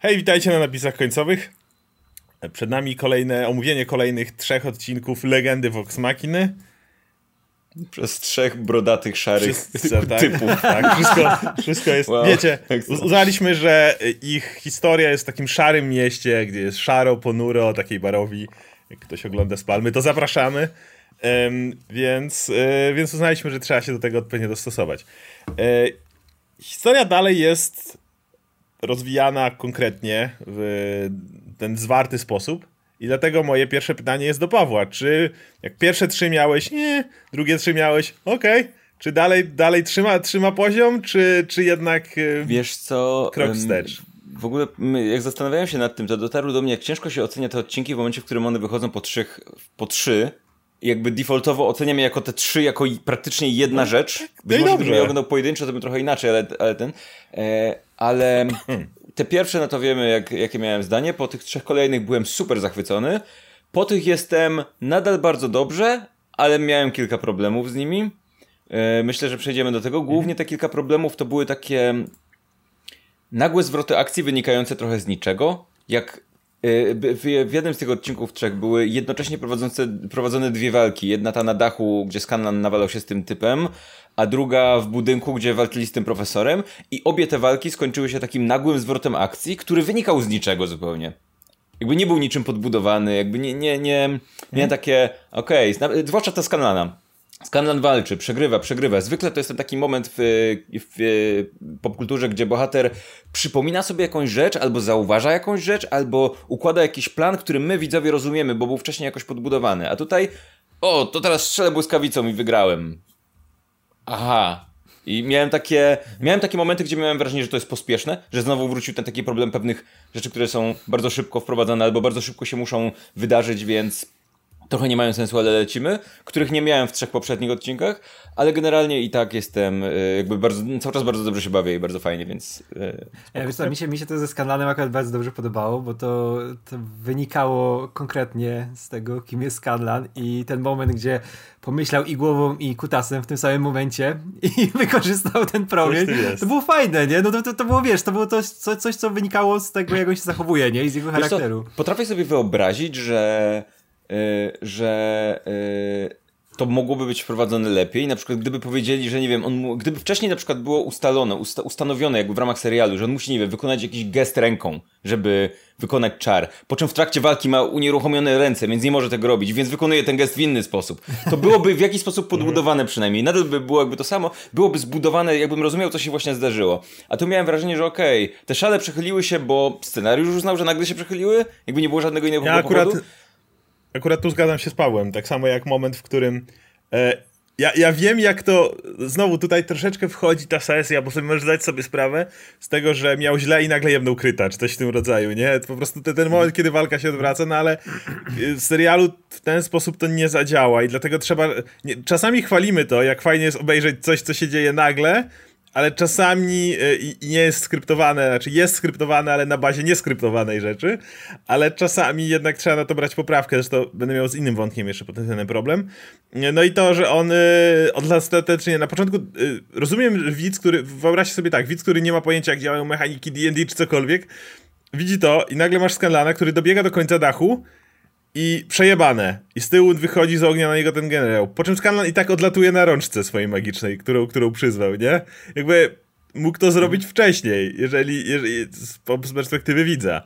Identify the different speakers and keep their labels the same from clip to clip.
Speaker 1: Hej, witajcie na napisach końcowych. Przed nami kolejne omówienie kolejnych trzech odcinków Legendy Vox Machiny.
Speaker 2: Przez trzech brodatych, szarych
Speaker 1: tak, typów. Tak, wszystko, wszystko jest. Wow. Wiecie, uznaliśmy, że ich historia jest w takim szarym mieście, gdzie jest szaro, ponuro, takiej barowi. Jak ktoś ogląda z Palmy, to zapraszamy. Um, więc, e, więc uznaliśmy, że trzeba się do tego odpowiednio dostosować. E, historia dalej jest rozwijana konkretnie w ten zwarty sposób. I dlatego moje pierwsze pytanie jest do Pawła. Czy jak pierwsze trzy miałeś, nie, drugie trzy miałeś, okej. Okay. Czy dalej, dalej trzyma, trzyma poziom, czy, czy jednak e,
Speaker 2: Wiesz co,
Speaker 1: krok wstecz?
Speaker 2: W ogóle jak zastanawiałem się nad tym, to dotarło do mnie, jak ciężko się ocenia te odcinki w momencie, w którym one wychodzą po, trzech, po trzy, jakby defaultowo oceniam je jako te trzy, jako praktycznie jedna no, rzecz. Tak, Być no może gdybym ja oglądał pojedynczo, to bym trochę inaczej, ale, ale ten. E, ale te pierwsze, no to wiemy, jak, jakie miałem zdanie. Po tych trzech kolejnych byłem super zachwycony. Po tych jestem nadal bardzo dobrze, ale miałem kilka problemów z nimi. E, myślę, że przejdziemy do tego. Głównie te kilka problemów to były takie nagłe zwroty akcji wynikające trochę z niczego. Jak e, w jednym z tych odcinków trzech były jednocześnie prowadzone dwie walki. Jedna ta na dachu, gdzie Scanlan nawalał się z tym typem, a druga w budynku, gdzie walczyli z tym profesorem i obie te walki skończyły się takim nagłym zwrotem akcji, który wynikał z niczego zupełnie. Jakby nie był niczym podbudowany, jakby nie, nie, nie, nie hmm. takie, okej, okay, zwłaszcza ta Scanlana. Scanlan walczy, przegrywa, przegrywa. Zwykle to jest ten taki moment w, w, w popkulturze, gdzie bohater przypomina sobie jakąś rzecz, albo zauważa jakąś rzecz, albo układa jakiś plan, który my widzowie rozumiemy, bo był wcześniej jakoś podbudowany. A tutaj, o, to teraz strzelę błyskawicą i wygrałem aha. I miałem takie, miałem takie momenty, gdzie miałem wrażenie, że to jest pospieszne, że znowu wrócił ten taki problem pewnych rzeczy, które są bardzo szybko wprowadzane albo bardzo szybko się muszą wydarzyć, więc trochę nie mają sensu, ale lecimy, których nie miałem w trzech poprzednich odcinkach, ale generalnie i tak jestem e, jakby bardzo, cały czas bardzo dobrze się bawię i bardzo fajnie, więc...
Speaker 3: E, ja, wiesz co, mi się, mi się to ze Scanlanem akurat bardzo dobrze podobało, bo to, to wynikało konkretnie z tego, kim jest Scanlan i ten moment, gdzie pomyślał i głową i kutasem w tym samym momencie i wykorzystał ten promień. To było fajne, nie? No to, to, to było, wiesz, to było to, co, coś, co wynikało z tego, jak on się zachowuje, nie? I z jego charakteru.
Speaker 2: Co, potrafię sobie wyobrazić, że że y, to mogłoby być wprowadzone lepiej. Na przykład, gdyby powiedzieli, że nie wiem, on, gdyby wcześniej na przykład było ustalone, usta, ustanowione jakby w ramach serialu, że on musi, nie wiem, wykonać jakiś gest ręką, żeby wykonać czar, po czym w trakcie walki ma unieruchomione ręce, więc nie może tego robić, więc wykonuje ten gest w inny sposób. To byłoby w jakiś sposób podbudowane przynajmniej. Nadal by było jakby to samo, byłoby zbudowane, jakbym rozumiał, co się właśnie zdarzyło. A tu miałem wrażenie, że okej, okay, te szale przechyliły się, bo scenariusz uznał, że nagle się przechyliły, jakby nie było żadnego innego ja
Speaker 1: powodu. Akurat akurat tu zgadzam się z Pawłem, tak samo jak moment, w którym e, ja, ja wiem, jak to. Znowu tutaj troszeczkę wchodzi ta sesja, bo sobie możesz zdać sobie sprawę z tego, że miał źle i nagle jebnął kryta, czy coś w tym rodzaju, nie? Po prostu ten, ten moment, kiedy walka się odwraca, no ale w serialu w ten sposób to nie zadziała i dlatego trzeba. Nie, czasami chwalimy to, jak fajnie jest obejrzeć coś, co się dzieje nagle, ale czasami e, nie jest skryptowane, znaczy jest skryptowane, ale na bazie nieskryptowanej rzeczy, ale czasami jednak trzeba na to brać poprawkę, zresztą będę miał z innym wątkiem jeszcze potencjalny problem. No i to, że on e, ostatecznie na początku, e, rozumiem widz, który, wyobraźcie sobie tak, widz, który nie ma pojęcia jak działają mechaniki D&D czy cokolwiek, widzi to i nagle masz Scanlana, który dobiega do końca dachu i przejebane. I z tyłu wychodzi z ognia na niego ten generał. Po czym Scanlan i tak odlatuje na rączce swojej magicznej, którą, którą przyzwał, nie? Jakby mógł to zrobić wcześniej, jeżeli, jeżeli z, z perspektywy widza.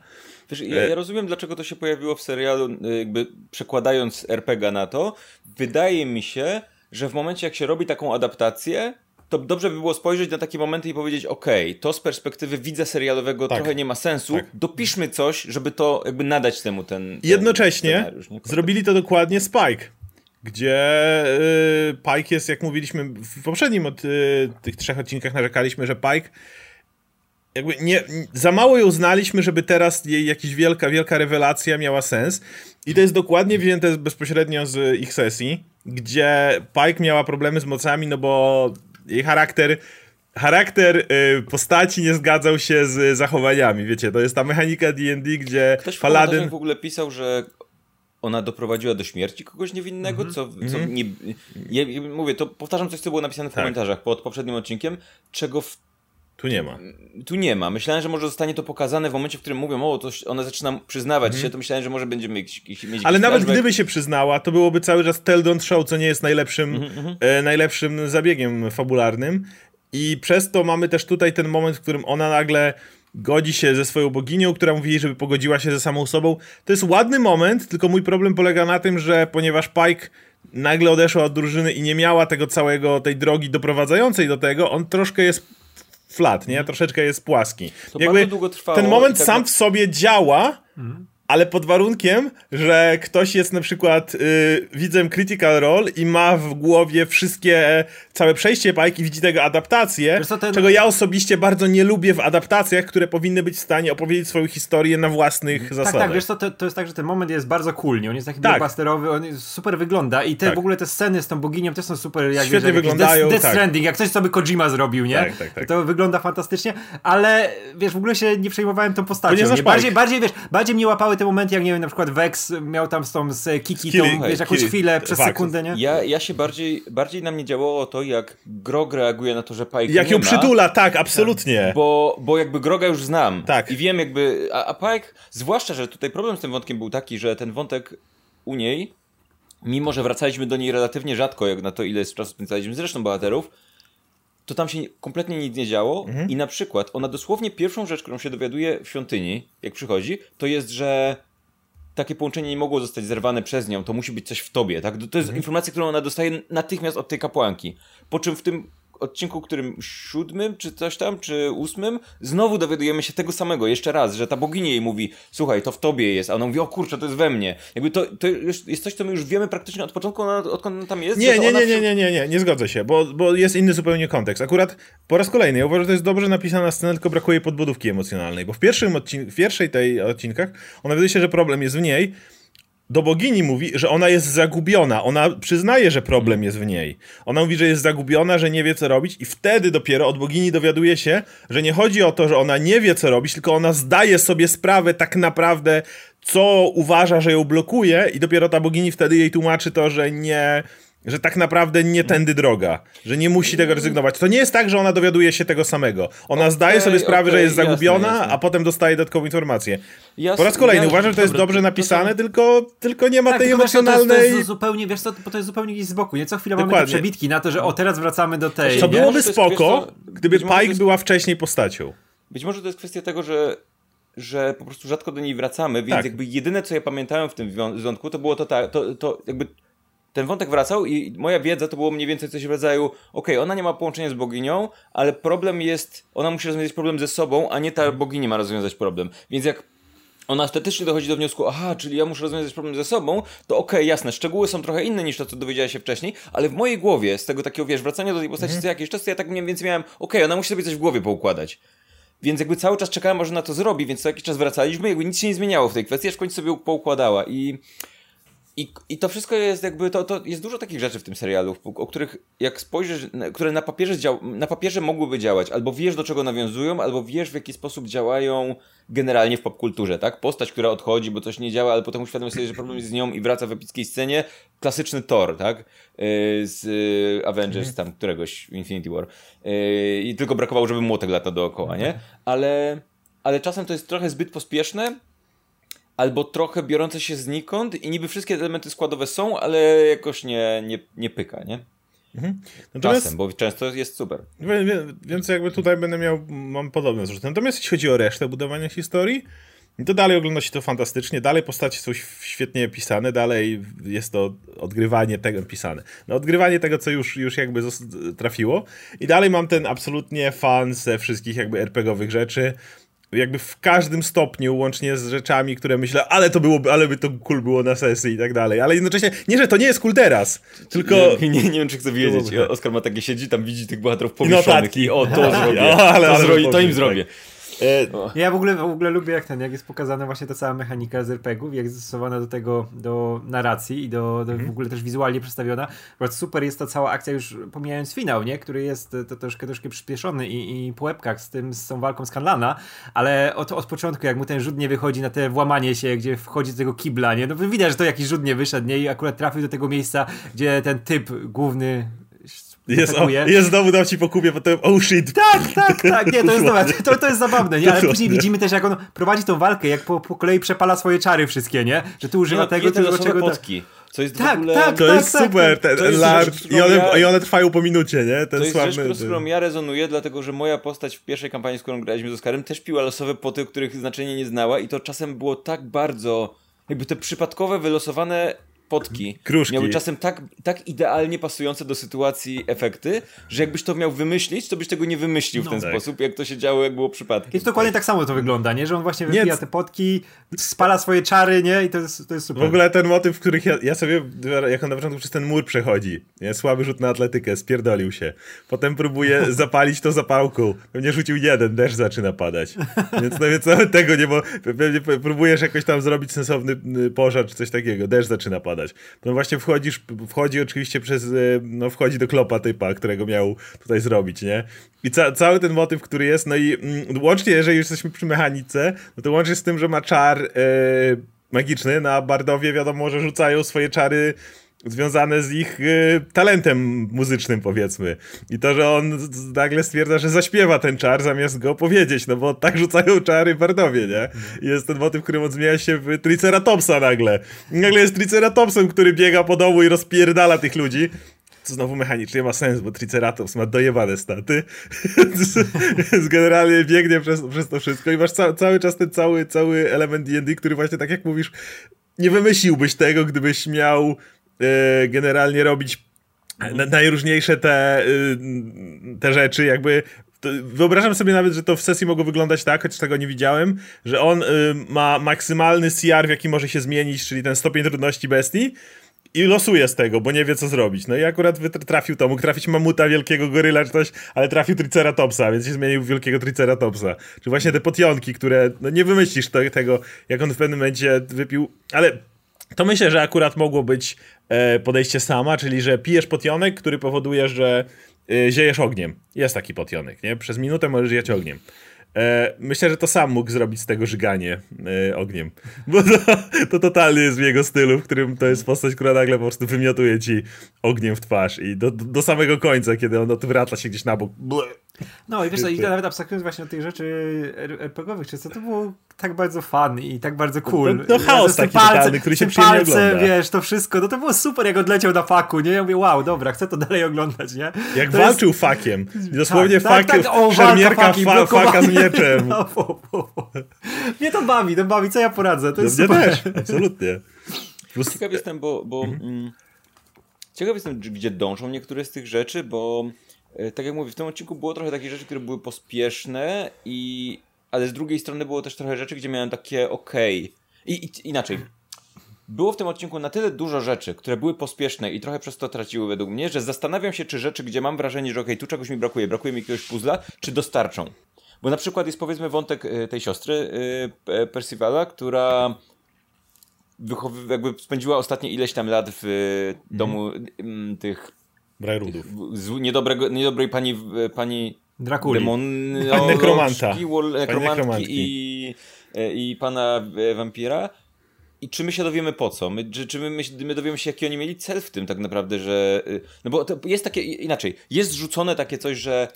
Speaker 2: Wiesz, ja, ja, rozumiem, dlaczego to się pojawiło w serialu, y, jakby przekładając RPG na to. Wydaje mi się, że w momencie, jak się robi taką adaptację, to dobrze by było spojrzeć na takie momenty i powiedzieć, ok, to z perspektywy widza serialowego tak. trochę nie ma sensu, tak. dopiszmy coś, żeby to jakby nadać temu ten, ten
Speaker 1: Jednocześnie zrobili to dokładnie Spike, gdzie yy, Pike jest, jak mówiliśmy w poprzednim od yy, tych trzech odcinkach narzekaliśmy, że Pike jakby nie, za mało ją znaliśmy, żeby teraz jej jakaś wielka, wielka rewelacja miała sens. I to jest dokładnie wzięte bezpośrednio z ich sesji, gdzie Pike miała problemy z mocami, no bo jej charakter charakter y, postaci nie zgadzał się z zachowaniami, wiecie, to jest ta mechanika D&D, gdzie
Speaker 2: Ktoś
Speaker 1: Paladyn...
Speaker 2: w ogóle pisał, że ona doprowadziła do śmierci kogoś niewinnego, mm -hmm. co, co mm -hmm. nie... mówię, to powtarzam coś, co było napisane w tak. komentarzach pod poprzednim odcinkiem, czego w
Speaker 1: Tu nie ma.
Speaker 2: Tu nie ma. Myślałem, że może zostanie to pokazane w momencie, w którym mówią, o, to ona zaczyna przyznawać mm. się, to myślałem, że może będziemy mieć,
Speaker 1: Ale nawet flashback. gdyby się przyznała, to byłoby cały czas tell don't show, co nie jest najlepszym, mm -hmm. e, najlepszym zabiegiem fabularnym. I przez to mamy też tutaj ten moment, w którym ona nagle godzi się ze swoją boginią, która mówi, żeby pogodziła się ze samą sobą. To jest ładny moment, tylko mój problem polega na tym, że ponieważ Pike nagle odeszła od drużyny i nie miała tego całego, tej drogi doprowadzającej do tego, on troszkę jest flat, nie? Troszeczkę jest płaski.
Speaker 2: To Jakby bardzo długo trwało.
Speaker 1: Ten moment tak sam w sobie działa, mhm ale pod warunkiem, że ktoś jest na przykład y, widzem Critical Role i ma w głowie wszystkie, całe przejście bajki, widzi tego adaptację, ten... czego ja osobiście bardzo nie lubię w adaptacjach, które powinny być w stanie opowiedzieć swoją historię na własnych tak, zasadach.
Speaker 3: Tak, tak, wiesz co, to, to jest tak, że ten moment jest bardzo cool, nie? on jest taki tak. blockbusterowy, on super wygląda i te tak. w ogóle te sceny z tą boginią też są super, jak
Speaker 1: Świetnie wiesz, wyglądają,
Speaker 3: Death, Death Stranding, jak coś co by Kojima zrobił, nie? Tak, tak, tak. To wygląda fantastycznie, ale wiesz, w ogóle się nie przejmowałem tą postacią. Nie? Bardziej, bardziej, wiesz, bardziej mnie łapały te momenty, jak nie wiem, na przykład Vex miał tam z tą z Kiki, tą, wiesz, jakąś Kili, chwilę przez fakt. sekundę, nie?
Speaker 2: Ja, ja się bardziej, bardziej na mnie działało to, jak Grog reaguje na to, że Pike
Speaker 1: Jak ją ma, przytula, tak, absolutnie.
Speaker 2: Bo, bo jakby Groga już znam. Tak. I wiem jakby, a, a Pike, zwłaszcza, że tutaj problem z tym wątkiem był taki, że ten wątek u niej, mimo że wracaliśmy do niej relatywnie rzadko, jak na to ile czasu spędzaliśmy z resztą bohaterów, to tam się kompletnie nic nie działo mhm. i na przykład ona dosłownie pierwszą rzecz, którą się dowiaduje w świątyni, jak przychodzi, to jest, że takie połączenie nie mogło zostać zerwane przez nią, to musi być coś w tobie, tak? To jest mhm. informacja, którą ona dostaje natychmiast od tej kapłanki. Po czym w tym odcinku, którym siódmym, czy coś tam, czy ósmym, znowu dowiadujemy się tego samego, jeszcze raz, że ta bogini jej mówi, słuchaj, to w tobie jest, a ona mówi, o kurczę, to jest we mnie. Jakby to, to jest coś, co my już wiemy praktycznie od początku, odkąd ona tam jest.
Speaker 1: Nie, nie, nie, nie, nie, nie, nie, nie zgodzę się, bo, bo jest inny zupełnie kontekst. Akurat po raz kolejny, ja uważam, że to jest dobrze napisana scena, tylko brakuje podbudówki emocjonalnej, bo w pierwszym odcinku, w pierwszej tej odcinkach, ona wydaje się, że problem jest w niej, do bogini mówi, że ona jest zagubiona. Ona przyznaje, że problem jest w niej. Ona mówi, że jest zagubiona, że nie wie co robić, i wtedy dopiero od bogini dowiaduje się, że nie chodzi o to, że ona nie wie co robić, tylko ona zdaje sobie sprawę tak naprawdę, co uważa, że ją blokuje, i dopiero ta bogini wtedy jej tłumaczy to, że nie że tak naprawdę nie tędy droga, że nie musi tego rezygnować. To nie jest tak, że ona dowiaduje się tego samego. Ona okay, zdaje sobie sprawę, okay, że jest zagubiona, jasne, jasne. a potem dostaje dodatkową informację. Jasne, po raz kolejny uważam, że to jest dobrze napisane, to... tylko, tylko nie ma tak, tej emocjonalnej... To jest, to
Speaker 3: jest zupełnie, wiesz co, bo to jest zupełnie gdzieś z boku, nie? Co chwilę Dokładnie. mamy te przebitki na to, że o, teraz wracamy do tej...
Speaker 1: To byłoby spoko, gdyby Pike jest... była wcześniej postacią.
Speaker 2: Być może to jest kwestia tego, że że po prostu rzadko do niej wracamy, więc tak. jakby jedyne, co ja pamiętałem w tym wątku, to było to, ta, to, to jakby ten wątek wracał i moja wiedza to było mniej więcej coś w rodzaju, okej, okay, ona nie ma połączenia z boginią, ale problem jest, ona musi rozwiązać problem ze sobą, a nie ta bogini ma rozwiązać problem. Więc jak ona ostatecznie dochodzi do wniosku, aha, czyli ja muszę rozwiązać problem ze sobą, to okej, okay, jasne, szczegóły są trochę inne niż to, co dowiedziała się wcześniej, ale w mojej głowie, z tego takiego, wiesz, wracania do tej postaci mm. co jakiś czas, to ja tak mniej więcej miałem, okej, okay, ona musi sobie coś w głowie poukładać. Więc jakby cały czas czekałem, może na to zrobi, więc co jakiś czas wracaliśmy, jakby nic się nie zmieniało w tej kwestii, aż w końcu sobie poukładała i i, I to wszystko jest jakby, to, to jest dużo takich rzeczy w tym serialu, o których jak spojrzysz, które na papierze, dział, na papierze mogłyby działać, albo wiesz do czego nawiązują, albo wiesz w jaki sposób działają generalnie w popkulturze, tak? Postać, która odchodzi, bo coś nie działa, ale potem uświadamia sobie, że problem jest z nią i wraca w epickiej scenie. Klasyczny Thor, tak? Y, z y, Avengers mhm. tam któregoś Infinity War. Y, I tylko brakowało, żeby młotek lata dookoła, nie? Ale, ale czasem to jest trochę zbyt pospieszne, albo trochę biorące się znikąd i niby wszystkie elementy składowe są, ale jakoś nie, nie, nie pyka, nie? Mhm. Natomiast, Czasem, bo często jest super.
Speaker 1: Więc jakby tutaj będę miał, mam podobne zrzuty. Natomiast jeśli chodzi o resztę budowania historii, to dalej ogląda się to fantastycznie, dalej postacie są świetnie pisane, dalej jest to odgrywanie tego pisane. No, odgrywanie tego, co już, już jakby trafiło i dalej mam ten absolutnie fan ze wszystkich jakby RPGowych rzeczy, jakby w każdym stopniu, łącznie z rzeczami, które myślę, ale to byłoby, ale by to cool było na sesji i tak dalej. Ale jednocześnie, nie, że to nie jest cool teraz, tylko...
Speaker 2: Nie, nie, nie wiem, czy chcę wiedzieć. Oskar ma takie siedzi, tam widzi tych bohaterów pomieszanych i o, to zrobię, o, ale, to, ale zrobi, to im zrobię. Tak.
Speaker 3: E, ja w ogóle, w ogóle lubię jak ten, jak jest pokazana właśnie ta cała mechanika z RPG-ów, jak jest zastosowana do tego, do narracji i do, do mhm. w ogóle też wizualnie przedstawiona. Super jest ta cała akcja już pomijając finał, nie? Który jest to troszkę, troszkę przyspieszony i, i po łebkach z tym, z tą walką z Kanlana, ale od, od początku, jak mu ten rzut nie wychodzi na te włamanie się, gdzie wchodzi do tego kibla, nie? No widać, że to jakiś rzut nie wyszedł, nie? I akurat trafił do tego miejsca, gdzie ten typ główny
Speaker 1: jest, o, jest znowu dał ci po kubie, potem oh shit.
Speaker 3: Tak, tak, tak, nie, to jest, dobra, to, to jest zabawne, nie? ale później widzimy też, jak on prowadzi tą walkę, jak po, po kolei przepala swoje czary wszystkie, nie? Że tu używa
Speaker 2: no,
Speaker 3: tego, tego, czego...
Speaker 2: Potki. Co jest
Speaker 3: tak,
Speaker 2: w ogóle...
Speaker 3: tak,
Speaker 1: to
Speaker 3: tak,
Speaker 1: jest
Speaker 3: tak,
Speaker 1: super,
Speaker 3: tak.
Speaker 1: ten large, i, one, ja... i one trwają po minucie, nie? Ten
Speaker 2: to jest
Speaker 1: sławny,
Speaker 2: rzecz, z którą ja rezonuję, dlatego że moja postać w pierwszej kampanii, z którą graliśmy z Oskarem, też piła losowe poty, których znaczenia nie znała i to czasem było tak bardzo, jakby te przypadkowe, wylosowane potki
Speaker 1: Kruszki.
Speaker 2: miały czasem tak, tak idealnie pasujące do sytuacji efekty, że jakbyś to miał wymyślić, to byś tego nie wymyślił
Speaker 3: No.
Speaker 2: w ten
Speaker 1: Tak.
Speaker 2: sposób, jak to się działo, jak było przypadkiem.
Speaker 3: I to dokładnie tak samo to wygląda, nie? Że on właśnie wypija
Speaker 1: Nie.
Speaker 3: te potki, spala swoje czary, nie? I to jest, to jest super.
Speaker 1: W ogóle ten motyw, w których ja, ja sobie, jak on na początku przez ten mur przechodzi, nie? słaby rzut na atletykę, spierdolił się. Potem próbuje zapalić to zapałką. Pewnie rzucił jeden, deszcz zaczyna padać. Więc, no, nawet tego nie, bo pewnie próbujesz jakoś tam zrobić sensowny y, pożar czy coś takiego, deszcz zaczyna padać. No właśnie wchodzisz, wchodzi oczywiście przez, y, no wchodzi do klopa typa, którego miał tutaj zrobić, nie? I ca cały ten motyw, który jest, no i mm, łącznie, jeżeli już jesteśmy przy mechanice, no to łącznie z tym, że ma czar y, magiczny, na Bardowie wiadomo, że rzucają swoje czary związane z ich y, talentem muzycznym, powiedzmy. I to, że on nagle stwierdza, że zaśpiewa ten czar, zamiast go powiedzieć, no bo tak rzucają czary Bardowie, nie? I jest ten motyw, w którym on zmienia się w Triceratopsa nagle. I nagle jest Triceratopsem, który biega po domu i rozpierdala tych ludzi. Co znowu mechanicznie ma sens, bo Triceratops ma dojebane staty. Więc generalnie biegnie przez, przez to wszystko i masz ca cały czas ten cały, cały element D&D, który właśnie tak jak mówisz, nie wymyśliłbyś tego, gdybyś miał generalnie robić na, najróżniejsze te, y, te rzeczy, jakby wyobrażam sobie nawet, że to w sesji mogło wyglądać tak, choć tego nie widziałem, że on y, ma maksymalny CR, w jaki może się zmienić, czyli ten stopień trudności bestii i losuje z tego, bo nie wie co zrobić. No i akurat trafił to, mógł trafić mamuta, wielkiego goryla czy coś, ale trafił Triceratopsa, więc się zmienił w wielkiego Triceratopsa. Czy właśnie te potionki, które, no nie wymyślisz tego, jak on w pewnym momencie wypił, ale to myślę, że akurat mogło być podejście sama, czyli że pijesz potionek, który powoduje, że e, ziejesz ogniem. Jest taki potionek, nie? Przez minutę możesz żyjeć ogniem. E, myślę, że to sam mógł zrobić z tego żyganie e, ogniem. Bo to, to totalnie jest w jego stylu, w którym to jest postać, która nagle po prostu wymiotuje ci ogniem w twarz i do, do, samego końca, kiedy on odwraca się gdzieś na bok.
Speaker 3: No i wiesz i nawet abstrahując właśnie od tych rzeczy RPGowych, czy co, to było tak bardzo fun i tak bardzo cool.
Speaker 1: No, no chaos taki totalny, który się przyjemnie
Speaker 3: palcem,
Speaker 1: ogląda.
Speaker 3: wiesz, to wszystko, no to było super, jak odleciał na faku, nie? Ja mówię, wow, dobra, chcę to dalej oglądać, nie?
Speaker 1: Jak
Speaker 3: to
Speaker 1: walczył fakiem. Dosłownie
Speaker 3: tak,
Speaker 1: fakiem,
Speaker 3: tak, o, walka
Speaker 1: szermierka fa,
Speaker 3: blokowanie.
Speaker 1: faka z mieczem.
Speaker 3: No, po, po, po. Mnie to bawi, to bawi, co ja poradzę, to
Speaker 1: No,
Speaker 3: jest
Speaker 1: mnie
Speaker 3: super.
Speaker 1: też, absolutnie. Plus,
Speaker 2: Ciekaw jestem, bo, bo mm, ciekaw jestem, gdzie dążą niektóre z tych rzeczy, bo tak jak mówię, w tym odcinku było trochę takich rzeczy, które były pospieszne i ale z drugiej strony było też trochę rzeczy, gdzie miałem takie okej. I, I inaczej. Było w tym odcinku na tyle dużo rzeczy, które były pospieszne i trochę przez to traciły według mnie, że zastanawiam się, czy rzeczy, gdzie mam wrażenie, że okej, tu czegoś mi brakuje, brakuje mi jakiegoś puzzla, czy dostarczą. Bo na przykład jest powiedzmy wątek e, tej siostry, e, Percivala, która jakby spędziła ostatnie ileś tam lat w e, domu mm, tych
Speaker 1: Brajrudów.
Speaker 2: niedobrego, niedobrej pani, pani
Speaker 3: Drakuli.
Speaker 2: demon,
Speaker 1: Pani nekromanta.
Speaker 2: nekromantki i, e, i pana e, wampira. I czy my się dowiemy po co? My, czy czy my, my, my dowiemy się, jaki oni mieli cel w tym tak naprawdę, że... y, No bo to jest takie, inaczej, jest rzucone takie coś, że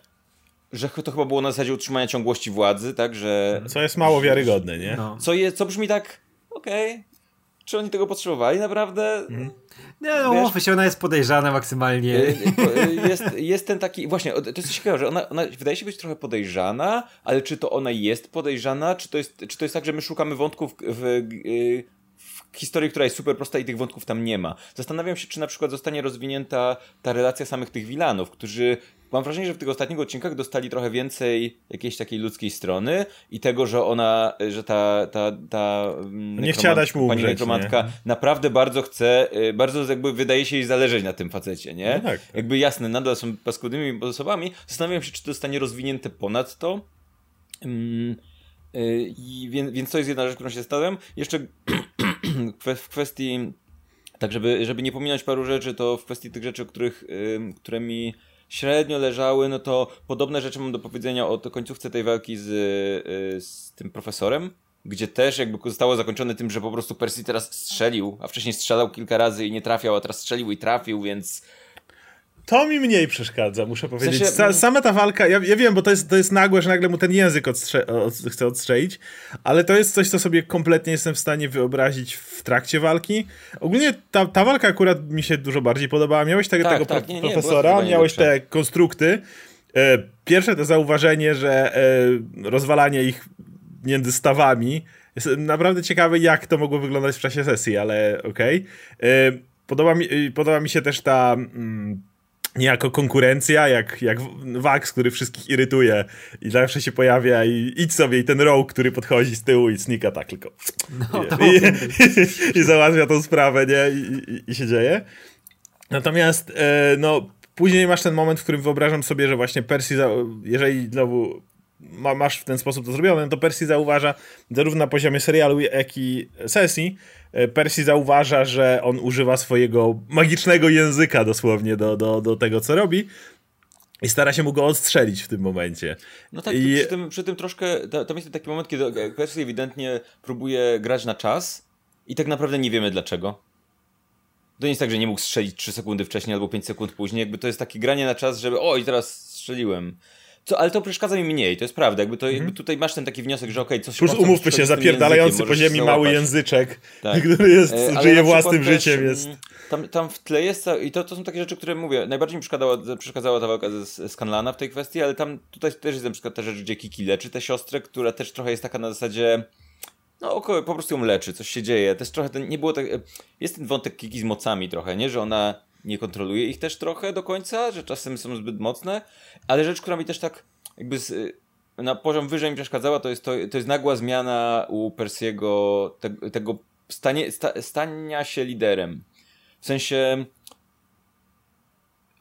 Speaker 2: że to chyba było na zasadzie utrzymania ciągłości władzy, tak, że...
Speaker 1: Co jest mało wiarygodne, nie?
Speaker 3: No.
Speaker 2: Co, je, co brzmi tak, okej, czy oni tego potrzebowali naprawdę?
Speaker 3: Nie, no,
Speaker 2: Wiesz-
Speaker 3: mówmy się, ona jest podejrzana maksymalnie.
Speaker 2: Y, y, Jest, jest ten taki, właśnie, to jest ciekawe, że ona, ona wydaje się być trochę podejrzana, ale czy to ona jest podejrzana, czy to jest, czy to jest tak, że my szukamy wątków w, y, w historii, która jest super prosta i tych wątków tam nie ma. Zastanawiam się, czy na przykład zostanie rozwinięta ta relacja samych tych wilanów, którzy mam wrażenie, że w tych ostatnich odcinkach dostali trochę więcej jakiejś takiej ludzkiej strony i tego, że ona, że ta, ta, ta mm,
Speaker 1: Nie chciała dać mu
Speaker 2: pani
Speaker 1: umrzeć,
Speaker 2: nekromantka naprawdę bardzo chce, y, bardzo jakby wydaje się jej zależeć na tym facecie, nie?
Speaker 1: No tak.
Speaker 2: Jakby jasne, nadal są paskudnymi osobami. Zastanawiam się, czy to zostanie rozwinięte ponad to. Mm, y, i więc, więc to jest jedna rzecz, którą się zastanawiam. Jeszcze w kwestii, tak żeby, żeby nie pominąć paru rzeczy, to w kwestii tych rzeczy, których, które mi średnio leżały, no to podobne rzeczy mam do powiedzenia o końcówce tej walki z, y, z tym profesorem, gdzie też jakby zostało zakończone tym, że po prostu Percy teraz strzelił, a wcześniej strzelał kilka razy i nie trafiał, a teraz strzelił i trafił, więc
Speaker 1: to mi mniej przeszkadza, muszę powiedzieć. W sensie... sama ta walka, ja, ja, wiem, bo to jest, to jest nagłe, że nagle mu ten język odstrze od, chce odstrzelić, ale to jest coś, co sobie kompletnie jestem w stanie wyobrazić w trakcie walki. Ogólnie ta, ta walka akurat mi się dużo bardziej podobała. Miałeś tego, tak, tego tak, pro nie, nie, profesora, miałeś te konstrukty. E, pierwsze to zauważenie, że e, rozwalanie ich między stawami jest naprawdę ciekawe, jak to mogło wyglądać w czasie sesji, ale okej. Okay. E, podoba, mi, podoba mi się też ta... Mm, niejako konkurencja, jak, jak Wax, który wszystkich irytuje i zawsze się pojawia i idź sobie i ten Rogue, który podchodzi z tyłu i snika tak tylko no, I, i, i, załatwia tą sprawę, nie? I, i się dzieje. Natomiast e, no, później masz ten moment, w którym wyobrażam sobie, że właśnie Percy, jeżeli znowu ma, masz w ten sposób to zrobione, to Percy zauważa zarówno na poziomie serialu, jak i sesji, Percy zauważa, że on używa swojego magicznego języka dosłownie do, do, do tego, co robi. I stara się mu go odstrzelić w tym momencie.
Speaker 2: No tak, I... przy, tym, przy tym troszkę, to, to jest taki moment, kiedy Percy ewidentnie próbuje grać na czas i tak naprawdę nie wiemy dlaczego. To nie jest tak, że nie mógł strzelić 3 sekundy wcześniej albo 5 sekund później, jakby to jest takie granie na czas, żeby oj, teraz strzeliłem. Co, ale to przeszkadza mi mniej, to jest prawda. Jakby, to, jakby mhm. tutaj masz ten taki wniosek, że okej, okay, coś
Speaker 1: Plus umówmy się, zapierdalający po ziemi mały języczek, tak. który jest, e, żyje własnym też, życiem. Jest. Mm,
Speaker 2: tam, tam w tle jest, i to, to są takie rzeczy, które mówię, najbardziej mi przeszkadzała, przeszkadzała ta walka z Scanlana w tej kwestii, ale tam tutaj też jest na przykład ta rzecz, gdzie Kiki leczy tę siostrę, która też trochę jest taka na zasadzie no około, po prostu ją leczy, coś się dzieje. Też trochę ten, nie było tak, jest ten wątek Kiki z mocami trochę, nie, że ona nie kontroluje ich też trochę do końca, że czasem są zbyt mocne, ale rzecz, która mi też tak jakby z, na poziom wyżej mi przeszkadzała, to jest, to, to jest nagła zmiana u Persiego te, tego stanie, sta, stania się liderem. W sensie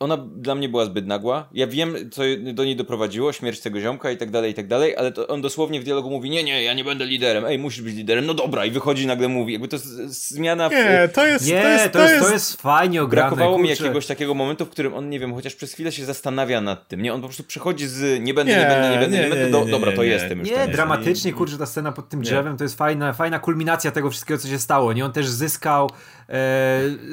Speaker 2: ona dla mnie była zbyt nagła. Ja wiem, co do niej doprowadziło, śmierć tego ziomka i tak dalej, i tak dalej, ale on dosłownie w dialogu mówi, nie, nie, ja nie będę liderem, ej, musisz być liderem, no dobra, i wychodzi i nagle mówi, jakby to jest zmiana...
Speaker 1: W... Nie, to jest...
Speaker 3: Nie,
Speaker 1: to jest,
Speaker 3: to jest, to jest fajnie ograne,
Speaker 2: Brakowało mi jakiegoś takiego momentu, w którym on, nie wiem, chociaż przez chwilę się zastanawia nad tym, nie, on po prostu przechodzi z nie będę, nie, nie będę, nie będę, nie, nie będę, do, dobra, to jestem
Speaker 3: już. Nie, dramatycznie, kurczę, ta scena pod tym drzewem, to jest fajna, fajna kulminacja tego wszystkiego, co się stało, nie, on też zyskał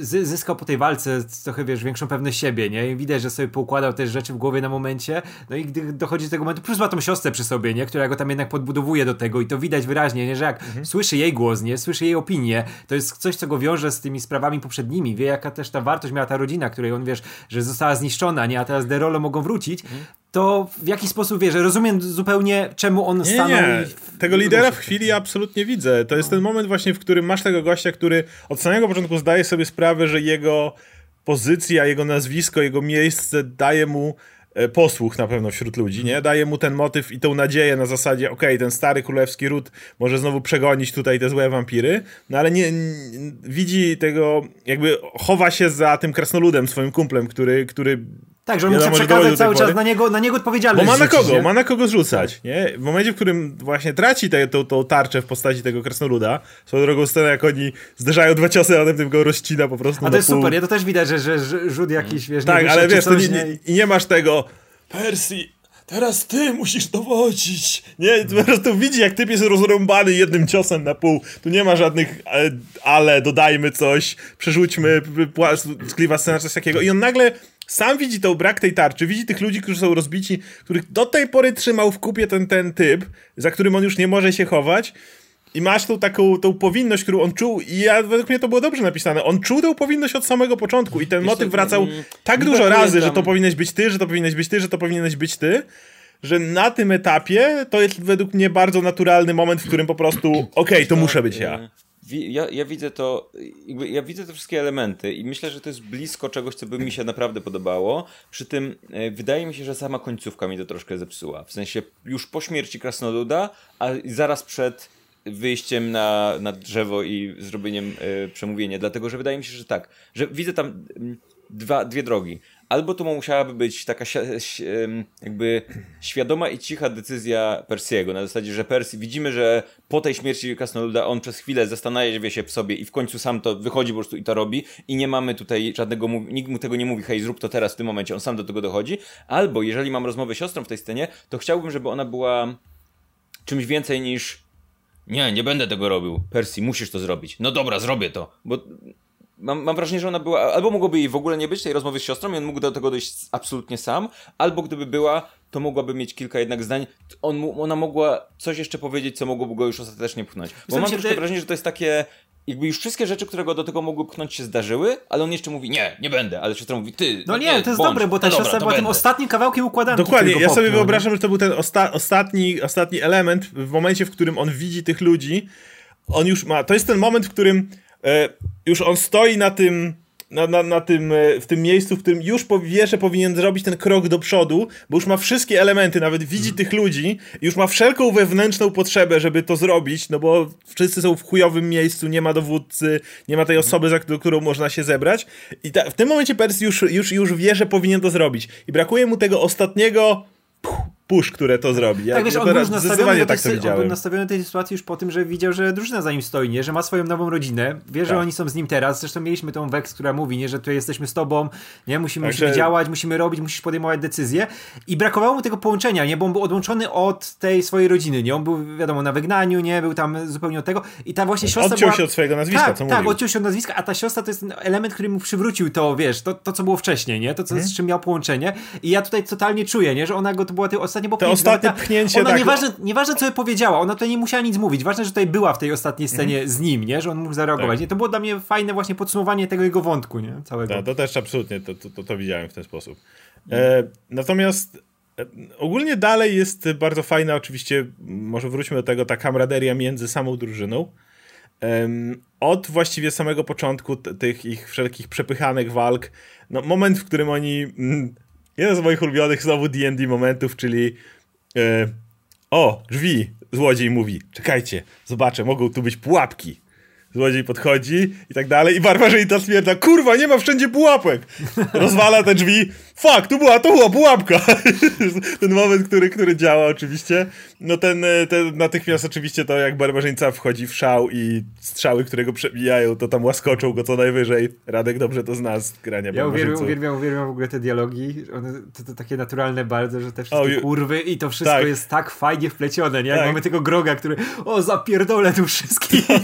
Speaker 3: zyskał po tej walce trochę, wiesz, większą pewność siebie, nie, i widać, że sobie poukładał też rzeczy w głowie na momencie, no i gdy dochodzi do tego momentu, plus ma tą siostrę przy sobie, nie, która go tam jednak podbudowuje do tego i to widać wyraźnie, nie, że jak mhm. słyszy jej głos, nie, słyszy jej opinię, to jest coś, co go wiąże z tymi sprawami poprzednimi, wie jaka też ta wartość miała ta rodzina, której on, wiesz, że została zniszczona, nie, a teraz Derolo mogą wrócić, mhm. To w jaki sposób, wiesz, rozumiem zupełnie, czemu on stanął nie.
Speaker 1: Tego lidera w chwili absolutnie widzę. To jest ten moment właśnie, w którym masz tego gościa, który od samego początku zdaje sobie sprawę, że jego pozycja, jego nazwisko, jego miejsce daje mu e, posłuch na pewno wśród ludzi, nie? Daje mu ten motyw i tą nadzieję na zasadzie, okej, okay, ten stary królewski ród może znowu przegonić tutaj te złe wampiry, no ale nie, nie, widzi tego, jakby chowa się za tym krasnoludem, swoim kumplem, który, który
Speaker 3: tak, że on musi przekazać cały czas na niego, na niego odpowiedzialność.
Speaker 1: Bo ma na kogo, nie? ma na kogo zrzucać, nie? W momencie, w którym właśnie traci tą tarczę w postaci tego krasnoluda, swoją drogą scenę, jak oni zderzają dwa ciosy, a tym go rozcina po prostu
Speaker 3: A to jest pół. super, ja to też widać, że, że, że rzut jakiś, wiesz,
Speaker 1: Tak, ale wiesz, nie, nie, i nie masz tego Percy, teraz ty musisz dowodzić. Nie, po prostu widzi, jak typ jest rozrąbany jednym ciosem na pół. Tu nie ma żadnych e, ale, dodajmy coś, przerzućmy, skliwa scena, coś takiego. I on nagle sam widzi tą brak tej tarczy, widzi tych ludzi, którzy są rozbici, których do tej pory trzymał w kupie ten, ten typ, za którym on już nie może się chować. I masz tą taką tą powinność, którą on czuł, i ja, według mnie to było dobrze napisane. On czuł tę powinność od samego początku, i ten Wiesz, motyw wracał mm, tak dużo razy, że to powinieneś być ty, że to powinieneś być ty, że to powinieneś być ty, że na tym etapie to jest według mnie bardzo naturalny moment, w którym po prostu, okej, okay, to muszę być ja
Speaker 2: ja, ja widzę to, ja widzę te wszystkie elementy i myślę, że to jest blisko czegoś, co by mi się naprawdę podobało. Przy tym e, wydaje mi się, że sama końcówka mi to troszkę zepsuła. W sensie już po śmierci Krasnoluda, a zaraz przed wyjściem na, na drzewo i zrobieniem y, przemówienia. Dlatego, że wydaje mi się, że tak, że widzę tam mm, dwa, dwie drogi albo to musiałaby być taka jakby świadoma i cicha decyzja Persiego, na zasadzie, że Persji, widzimy, że po tej śmierci Krasnoluda on przez chwilę zastanawia się w sobie i w końcu sam to wychodzi po prostu i to robi i nie mamy tutaj żadnego, nikt mu tego nie mówi, hej zrób to teraz w tym momencie, on sam do tego dochodzi, albo jeżeli mam rozmowę z siostrą w tej scenie, to chciałbym, żeby ona była czymś więcej niż nie, nie będę tego robił. Persji, musisz to zrobić. No dobra, zrobię to. Bo mam, mam wrażenie, że ona była, albo mogłoby jej w ogóle nie być, tej rozmowy z siostrą i on mógł do tego dojść absolutnie sam, albo gdyby była, to mogłaby mieć kilka jednak zdań, on, ona mogła coś jeszcze powiedzieć, co mogłoby go już ostatecznie pchnąć. Bo mam troszkę wrażenie, że to jest takie jakby już wszystkie rzeczy, które go do tego mogły pchnąć się zdarzyły, ale on jeszcze mówi, nie, nie będę, ale siostra mówi, ty,
Speaker 3: No, no nie, nie, to jest bądź, dobre, bo ta no siostra była tym ostatnim kawałkiem układanki.
Speaker 1: Dokładnie, ja sobie wyobrażam, że to był ten osta ostatni, ostatni element w momencie, w którym on widzi tych ludzi, on już ma, to jest ten moment, w którym już on stoi na tym na, na, na tym, e, w tym miejscu, w którym już wie, że powinien zrobić ten krok do przodu, bo już ma wszystkie elementy, nawet widzi mm. tych ludzi, już ma wszelką wewnętrzną potrzebę, żeby to zrobić, no bo wszyscy są w chujowym miejscu, nie ma dowódcy, nie ma tej mhm. osoby, za którą można się zebrać. I ta, w tym momencie Percy już, już, już wie, że powinien to zrobić. I brakuje mu tego ostatniego push, które to zrobi.
Speaker 3: Ja, tak, wiesz, on był nastawiony, tak to on był nastawiony tej sytuacji już po tym, że widział, że drużyna za nim stoi, nie? że ma swoją nową rodzinę, wie, że tak. oni są z nim teraz, zresztą mieliśmy tą Vex, która mówi, nie? że tu jesteśmy z tobą, nie? Musimy, Także... musimy działać, musimy robić, musisz podejmować decyzje i brakowało mu tego połączenia, nie? bo on był odłączony od tej swojej rodziny, nie? On był, wiadomo, na wygnaniu, nie? Był tam zupełnie od tego i ta właśnie siostra
Speaker 1: Odciął była... się od swojego nazwiska,
Speaker 3: tak,
Speaker 1: co
Speaker 3: Tak, mówił. odciął się od nazwiska, a ta siostra to jest element, który mu przywrócił to, wiesz, to, to co było wcześniej, nie? To, co, hmm. z czym miał połączenie i ja tutaj totalnie czuję, nie? Że ona go, to była bo
Speaker 1: te ostatnie pchnięcie.
Speaker 3: Ona tak... nieważne, nieważne, co by powiedziała, ona tutaj nie musiała nic mówić. Ważne, że tutaj była w tej ostatniej scenie mm. z nim, nie? Że on mógł zareagować. Tak. Nie? To było dla mnie fajne właśnie podsumowanie tego jego wątku, nie? Całego.
Speaker 1: Tak, to też absolutnie, to, to, to, to widziałem w ten sposób. E, natomiast e, ogólnie dalej jest bardzo fajna, oczywiście, może wróćmy do tego, ta kamraderia między samą drużyną. Od właściwie samego początku tych ich wszelkich przepychanych walk, no moment, w którym oni mm, jeden z moich ulubionych znowu D&D momentów, czyli e, o, drzwi, złodziej mówi, czekajcie, zobaczę, mogą tu być pułapki. Złodziej podchodzi i tak dalej i barbarzyńca stwierdza, kurwa, nie ma wszędzie pułapek. Rozwala te drzwi, fuck, tu była, to była pułapka. ten moment, który, który działa oczywiście. No ten, e, ten natychmiast oczywiście to jak barbarzyńca wchodzi w szał i strzały, które go przebijają, to tam łaskoczą go co najwyżej. Radek dobrze to zna z grania
Speaker 3: Ja uwielbiam, uwielbiam, uwielbiam w ogóle te dialogi. One to, to takie naturalne bardzo, że te wszystkie o, kurwy i to wszystko tak. jest tak fajnie wplecione, nie? Jak tak. mamy tego groga, który o, zapierdolę tu wszystkich.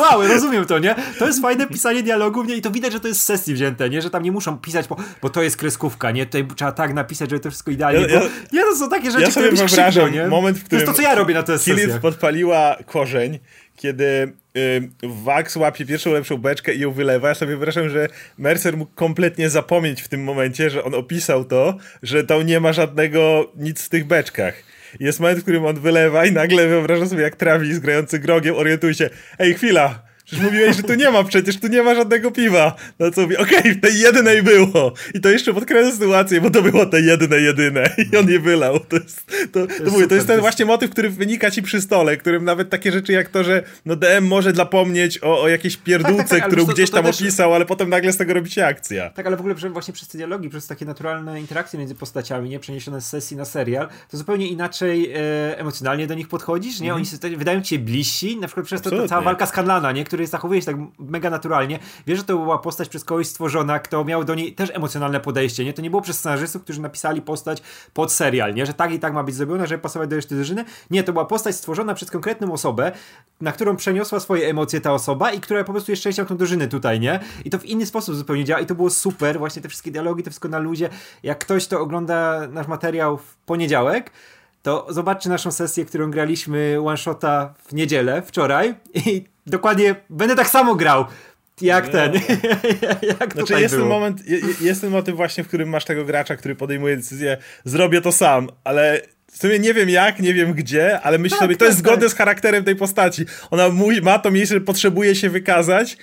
Speaker 3: Wow, rozumiem to, nie? To jest fajne pisanie dialogów, nie? I to widać, że to jest z sesji wzięte, nie? Że tam nie muszą pisać, bo, bo to jest kreskówka, nie? Tutaj trzeba tak napisać, żeby to wszystko idealnie ja, ja, Nie, to są takie rzeczy,
Speaker 1: ja sobie które wyobrażam
Speaker 3: nie?
Speaker 1: moment, w którym
Speaker 3: to jest to, co ja robię na tej sesji.
Speaker 1: podpaliła korzeń, kiedy y, Wax łapie pierwszą lepszą beczkę i ją wylewa. Ja sobie wyobrażam, że Mercer mógł kompletnie zapomnieć w tym momencie, że on opisał to, że tam nie ma żadnego nic w tych beczkach. Jest moment, w którym on wylewa i nagle wyobraża sobie, jak Travis grający grogiem orientuje się, ej, chwila, Przecież mówiłeś, że tu nie ma, przecież tu nie ma żadnego piwa. No co mówi, okej, okay, w tej jednej było. I to jeszcze podkreśla sytuację, bo to było te jedne, jedyne. I on je wylał. To jest, to, to, to, mówię, to jest ten właśnie motyw, który wynika ci przy stole, którym nawet takie rzeczy jak to, że no DM może zapomnieć o, o jakiejś pierdółce, tak, tak, tak, którą gdzieś tam też... opisał, ale potem nagle z tego robi się akcja.
Speaker 3: Tak, ale w ogóle właśnie przez te dialogi, przez takie naturalne interakcje między postaciami, nie przeniesione z sesji na serial, to zupełnie inaczej e, emocjonalnie do nich podchodzisz, nie? Mm. Oni się, wydają ci się bliżsi, na przykład przez to ta cała walka z Kanlana, nie? Który zachowuje się tak mega naturalnie. Wiesz, że to była postać przez kogoś stworzona, kto miał do niej też emocjonalne podejście, nie? To nie było przez scenarzystów, którzy napisali postać pod serial, nie? Że tak i tak ma być zrobiona, żeby pasować do reszty drużyny. Nie, to była postać stworzona przez konkretną osobę, na którą przeniosła swoje emocje ta osoba i która po prostu jest częścią tą drużyny tutaj, nie? I to w inny sposób zupełnie działa i to było super, właśnie te wszystkie dialogi, to wszystko na ludzie. Jak ktoś to ogląda nasz materiał w poniedziałek, to zobaczcie naszą sesję, którą graliśmy one-shota w niedzielę, wczoraj i dokładnie będę tak samo grał jak no. ten. jak
Speaker 1: znaczy jest ten moment, jest ten motyw właśnie, w którym masz tego gracza, który podejmuje decyzję, zrobię to sam, ale w sumie nie wiem jak, nie wiem gdzie, ale myślę tak, sobie, to tak, jest zgodne tak. z charakterem tej postaci. Ona ma to miejsce, że potrzebuje się wykazać,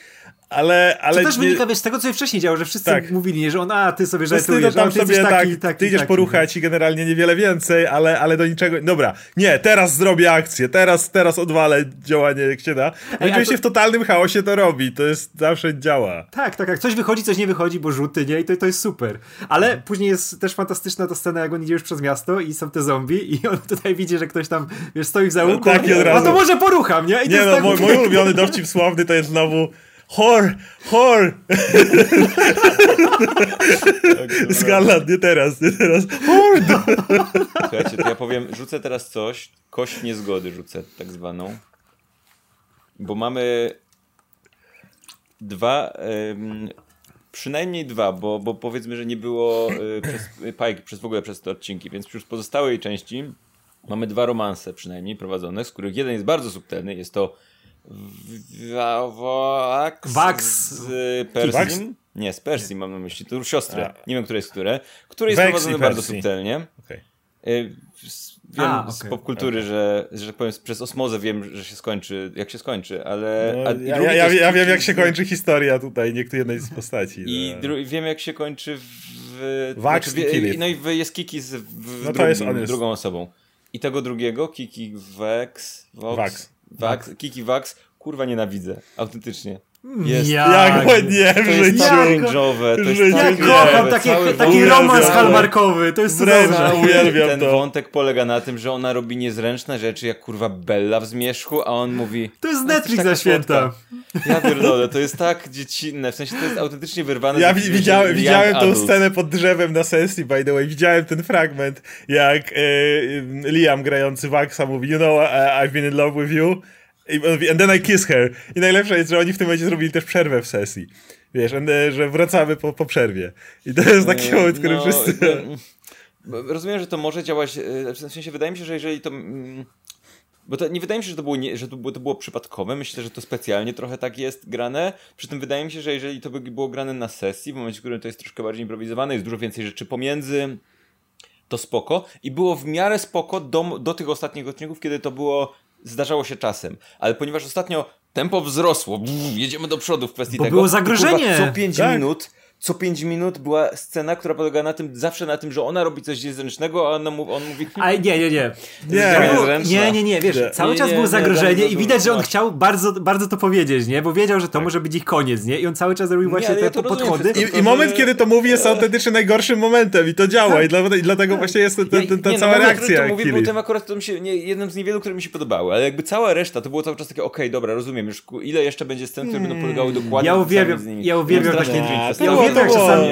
Speaker 1: ale, ale
Speaker 3: to też wynika wiesz, z tego, co wcześniej działo, że wszyscy tak. mówili, nie, że on, a ty sobie żartujesz,
Speaker 1: tam ty sobie taki, tak, taki, ty idziesz taki, poruchać i generalnie niewiele więcej, ale, ale do niczego, dobra, nie, teraz zrobię akcję, teraz, teraz odwalę działanie jak się da. Ej, oczywiście to... w totalnym chaosie to robi, to jest, zawsze działa.
Speaker 3: Tak, tak, jak coś wychodzi, coś nie wychodzi, bo rzuty, nie, i to, to jest super. Ale mhm. później jest też fantastyczna ta scena, jak on idzie już przez miasto i są te zombie i on tutaj widzi, że ktoś tam, wiesz, stoi w załuku, no, tak, i a to może porucham, nie?
Speaker 1: I nie no, tak... mój, mój ulubiony dowcip sławny to jest znowu Hor! Hor! Scarlet, nie teraz, nie teraz. Hord!
Speaker 2: Słuchajcie, to ja powiem, rzucę teraz coś, kość niezgody rzucę, tak zwaną. Bo mamy dwa, ym, przynajmniej dwa, bo, bo powiedzmy, że nie było y, przez Pike przez w ogóle przez te odcinki, więc już pozostałej części mamy dwa romanse przynajmniej prowadzone, z których jeden jest bardzo subtelny, jest to Wax,
Speaker 3: Wax.
Speaker 2: z Persim. Nie, z Persim mam na myśli, to siostrę,
Speaker 1: A.
Speaker 2: nie wiem, które jest które, które jest prowadzone bardzo subtelnie.
Speaker 1: Okej.
Speaker 2: Y, s- Wiem
Speaker 3: A,
Speaker 2: z
Speaker 3: okej.
Speaker 2: popkultury, że, że tak powiem, przez osmozę wiem, że się skończy, jak się skończy, ale...
Speaker 1: No, ja, ja, ja,
Speaker 2: jest
Speaker 1: ja wiem, jak się
Speaker 2: z-
Speaker 1: kończy historia tutaj jednej z postaci.
Speaker 2: I
Speaker 1: no.
Speaker 2: dru- wiem, jak się kończy w...
Speaker 1: Wax i Killith.
Speaker 2: No i w, jest Kiki z, w
Speaker 1: No
Speaker 2: drugim,
Speaker 1: jest-
Speaker 2: drugą osobą. I tego drugiego, Kiki Vex... Vox,
Speaker 1: Wax.
Speaker 2: Kiki Wax, kurwa nienawidzę, autentycznie. Jest.
Speaker 3: Jak?
Speaker 1: Jak nie w
Speaker 2: To jest
Speaker 1: życiu.
Speaker 2: tak cringe'owe, to jest
Speaker 1: Życiu
Speaker 2: tak
Speaker 3: Ja
Speaker 1: nie.
Speaker 3: kocham taki, taki romans
Speaker 1: Uwielbiam.
Speaker 3: hallmarkowy, to jest
Speaker 1: Wręcz.
Speaker 3: cudowne.
Speaker 1: Uwielbiam
Speaker 2: Ten
Speaker 1: to.
Speaker 2: wątek polega na tym, że ona robi niezręczne rzeczy, jak kurwa Bella w Zmierzchu, a on mówi...
Speaker 3: To jest
Speaker 2: "No, jesteś
Speaker 3: Netflix za święta.
Speaker 2: słodka". Ja pierdolę, to jest tak dziecinne, w sensie to jest autentycznie wyrwane...
Speaker 1: Ja widziałem,
Speaker 2: young
Speaker 1: widziałem tą
Speaker 2: adult.
Speaker 1: scenę pod drzewem na sesji, by the way. Widziałem ten fragment, jak e, Liam grający Waxa mówi, you know, uh, I've been in love with you. And then I kiss her. I najlepsze jest, że oni w tym momencie zrobili też przerwę w sesji. Wiesz, e, że wracamy po, po przerwie. I to jest taki moment, w którym
Speaker 2: No,
Speaker 1: wszyscy...
Speaker 2: no, Rozumiem, że to może działać, e, w sensie wydaje mi się, że jeżeli to... mm, Bo to nie wydaje mi się, że to było, nie, że to było, to było przypadkowe. Myślę, że to specjalnie trochę tak jest grane. Przy tym wydaje mi się, że jeżeli to by było grane na sesji, w momencie, w którym to jest troszkę bardziej improwizowane, jest dużo więcej rzeczy pomiędzy, to spoko. I było w miarę spoko do, do tych ostatnich odcinków, kiedy to było, zdarzało się czasem. Ale ponieważ ostatnio tempo wzrosło, brz, jedziemy do przodu w kwestii
Speaker 3: Bo
Speaker 2: tego.
Speaker 3: było
Speaker 2: kurwa,
Speaker 3: zagrożenie.
Speaker 2: Co 5
Speaker 1: Tak.
Speaker 2: minut co 5 minut była scena, która polega na tym, zawsze na tym, że ona robi coś niezręcznego, a ona mu, on mówi... "Hm,
Speaker 3: Ale nie, nie, nie.
Speaker 1: Nie.
Speaker 3: To nie, nie, nie, wiesz,
Speaker 1: Nie.
Speaker 3: cały
Speaker 2: Nie,
Speaker 3: czas
Speaker 2: nie,
Speaker 3: było
Speaker 2: nie,
Speaker 3: zagrożenie i
Speaker 2: to
Speaker 3: widać, że on chciał bardzo, bardzo to powiedzieć, nie? Bo wiedział, że to może być ich koniec, nie? I on cały czas robił właśnie
Speaker 2: ja
Speaker 3: te
Speaker 2: to rozumiem
Speaker 3: podchody.
Speaker 2: wszystko.
Speaker 1: I, I moment, kiedy to mówi, jest autentycznie najgorszym momentem i to działa. I, dla, i dlatego właśnie jest ten, ten, ten, ta
Speaker 2: nie,
Speaker 1: cała
Speaker 2: no,
Speaker 1: reakcja.
Speaker 2: który to mówię, był
Speaker 1: Kili.
Speaker 2: tym akurat to mi się, nie, jednym z niewielu, które mi się podobały, ale jakby cała reszta to było cały czas takie, okej, dobra, rozumiem, już ile jeszcze będzie scen, które będą polegały dokładnie
Speaker 3: Ja
Speaker 2: na tym
Speaker 3: uwielbiam-
Speaker 2: z nimi.
Speaker 3: ja uwielbiam
Speaker 2: Strasznie
Speaker 1: to było-
Speaker 2: czasami.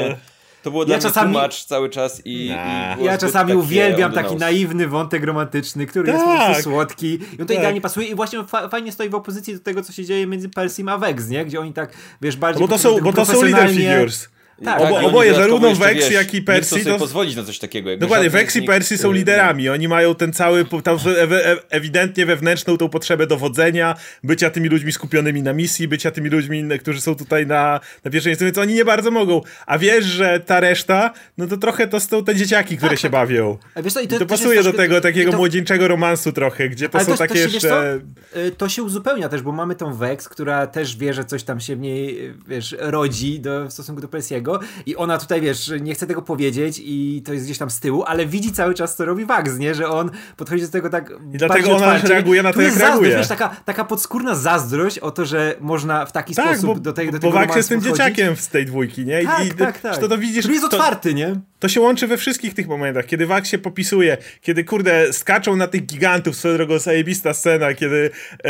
Speaker 2: To było dla
Speaker 3: Ja
Speaker 2: mnie
Speaker 3: czasami-
Speaker 2: tłumacz cały czas i, i
Speaker 1: Nah.
Speaker 2: było
Speaker 3: Ja czasami uwielbiam taki
Speaker 2: nose.
Speaker 3: naiwny wątek romantyczny, który jest po
Speaker 1: Tak.
Speaker 3: prostu słodki. I on to
Speaker 1: Tak.
Speaker 3: idealnie pasuje i właśnie fa fajnie stoi w opozycji do tego, co się dzieje między Persim a Vex, nie? Gdzie oni tak, wiesz, bardziej
Speaker 1: Bo to są, bo to są leader
Speaker 3: profesjonalnie-
Speaker 1: figures.
Speaker 3: Tak,
Speaker 1: Obo,
Speaker 2: oni
Speaker 1: oboje, zarówno Vex, jak i
Speaker 2: Nie chcą
Speaker 1: Percy,
Speaker 2: sobie
Speaker 1: to,
Speaker 2: pozwolić na coś takiego. jakby
Speaker 1: Dokładnie, Vex i Percy są liderami. Oni mają ten cały, tam e- ewidentnie wewnętrzną tą potrzebę dowodzenia, bycia tymi ludźmi skupionymi na misji, bycia tymi ludźmi, którzy są tutaj na, na pierwszeństwie, więc oni nie bardzo mogą. A wiesz, że ta reszta, no to trochę to są te dzieciaki, które się bawią.
Speaker 3: A wiesz co, i
Speaker 1: To,
Speaker 3: też
Speaker 1: pasuje do tego takiego
Speaker 3: to-
Speaker 1: młodzieńczego romansu trochę, gdzie to
Speaker 3: Ale
Speaker 1: są
Speaker 3: też-
Speaker 1: takie
Speaker 3: też się,
Speaker 1: jeszcze...
Speaker 3: Y, To się uzupełnia też, bo mamy tą Vex, która też wie, że coś tam się w niej, wiesz, rodzi do, w stosunku do Persiego i ona tutaj, wiesz, nie chce tego powiedzieć i to jest gdzieś tam z tyłu, ale widzi cały czas, co robi Vax, nie? Że on podchodzi do tego tak
Speaker 1: I dlatego ona
Speaker 3: otwarcie.
Speaker 1: reaguje na to, jak
Speaker 3: zazdrość,
Speaker 1: reaguje.
Speaker 3: Wiesz, taka, taka podskórna zazdrość o to, że można w taki
Speaker 1: Tak,
Speaker 3: sposób
Speaker 1: bo,
Speaker 3: do, tej, do
Speaker 1: bo
Speaker 3: tego
Speaker 1: Vax
Speaker 3: romansu
Speaker 1: jest tym dzieciakiem z tej dwójki, nie? I,
Speaker 3: Tak,
Speaker 1: i
Speaker 3: tak, tak.
Speaker 1: To, to widzisz,
Speaker 3: Który jest
Speaker 1: to,
Speaker 3: otwarty, nie?
Speaker 1: To się łączy we wszystkich tych momentach, kiedy Wax się popisuje, kiedy kurde skaczą na tych gigantów, swoją drogą zajebista scena, kiedy e,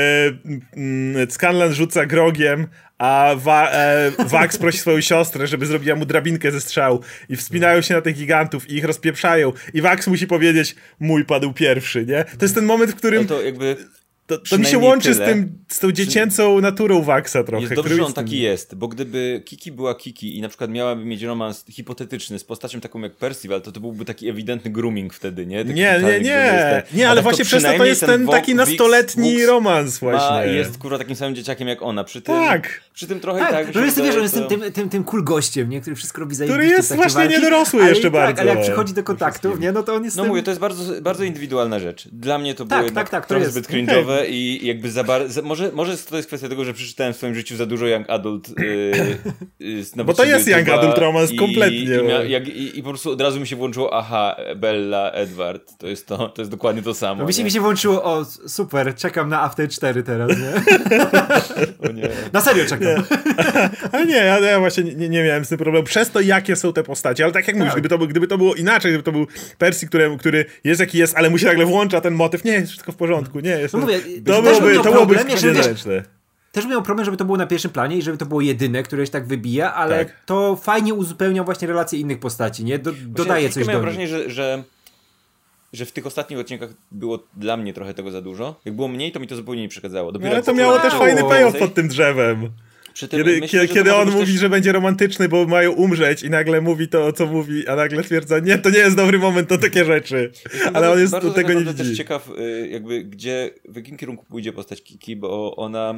Speaker 1: mm, Scanlan rzuca grogiem, a Wa, e, Wax prosi swoją siostrę, żeby zrobiła mu drabinkę ze strzał i wspinają się na tych gigantów i ich rozpieprzają i Wax musi powiedzieć, mój padł pierwszy, nie? To jest ten moment, w którym
Speaker 2: No to jakby
Speaker 1: to, to mi się łączy z,
Speaker 2: tyle.
Speaker 1: tym, z tą dziecięcą naturą Waxa trochę.
Speaker 2: Jest dobrze,
Speaker 1: który
Speaker 2: że on
Speaker 1: jest
Speaker 2: taki jest, bo gdyby Kiki była Kiki i na przykład miałaby mieć romans hipotetyczny z postacią taką jak Percival, to to byłby taki ewidentny grooming wtedy, nie? Taki
Speaker 1: Nie, nie,
Speaker 2: totalny,
Speaker 1: nie.
Speaker 2: jest ten-
Speaker 1: Nie, ale
Speaker 2: tak
Speaker 1: właśnie przez to to jest ten
Speaker 2: Wok-
Speaker 1: taki nastoletni romans właśnie.
Speaker 2: Ma, jest kurwa takim samym dzieciakiem jak ona, przy tym,
Speaker 1: Tak.
Speaker 2: przy tym trochę
Speaker 3: Tak,
Speaker 2: tak,
Speaker 3: tak że jest, wiesz, on jest
Speaker 2: to-
Speaker 3: tym, tym, tym, cool gościem, nie? Który wszystko robi zajebiście
Speaker 1: jest
Speaker 3: w trakcie
Speaker 1: właśnie
Speaker 3: walki,
Speaker 1: niedorosły
Speaker 3: ale
Speaker 1: jeszcze
Speaker 3: i tak,
Speaker 1: bardzo.
Speaker 3: Ale jak przychodzi do kontaktów, nie? No to on jest
Speaker 2: No mówię, to jest bardzo, bardzo indywidualna rzecz. Dla mnie to
Speaker 3: Tak,
Speaker 2: było
Speaker 3: tak,
Speaker 2: jednak
Speaker 3: tak, to jest.
Speaker 2: zbyt cringe'owe i jakby za bardzo... Może, może to jest kwestia tego, że przeczytałem w swoim życiu za dużo Young Adult yy, yy,
Speaker 1: Bo to jest Young Adult romance
Speaker 2: i-
Speaker 1: kompletnie.
Speaker 2: I, mia- jak, i, I po prostu od razu mi się włączyło, aha, Bella, Edward, to jest to, to jest dokładnie to samo.
Speaker 3: No mi się,
Speaker 2: nie?
Speaker 3: mi się włączyło, o super, czekam na After 4 teraz, nie?
Speaker 2: Nie.
Speaker 3: Na serio czekam.
Speaker 1: Ale nie, ja, ja właśnie nie, nie miałem z tym problemu. Przez to, jakie są te postacie. Ale tak jak mówisz, gdyby to, był- gdyby to było inaczej, gdyby to był Percy, który, który jest jaki jest, ale mu się nagle włącza ten motyw. Nie, jest wszystko w porządku. Nie, jest,
Speaker 3: No mówię,
Speaker 1: to byłoby, to byłoby
Speaker 3: problem, jeżeli wiesz-
Speaker 1: niezręczne.
Speaker 3: Też miał problem, żeby to było na pierwszym planie i żeby to było jedyne, które się tak wybija, ale
Speaker 1: Tak.
Speaker 3: to fajnie uzupełnia właśnie relacje innych postaci, nie? Do, dodaje coś do
Speaker 2: miałem wrażenie, że, że, że w tych ostatnich odcinkach było dla mnie trochę tego za dużo. Jak było mniej, to mi to zupełnie nie przeszkadzało. Dopiero
Speaker 1: Ale to miało też fajny payoff pod tym drzewem. Kiedy myślę, kiedy on mówi, też... że będzie romantyczny, bo mają umrzeć i nagle mówi to, co mówi, a nagle twierdza, nie, to nie jest dobry moment na takie rzeczy. Ale on jest do tego nie widzi.
Speaker 2: też ciekaw, y, jakby gdzie, w jakim kierunku pójdzie postać Kiki, bo ona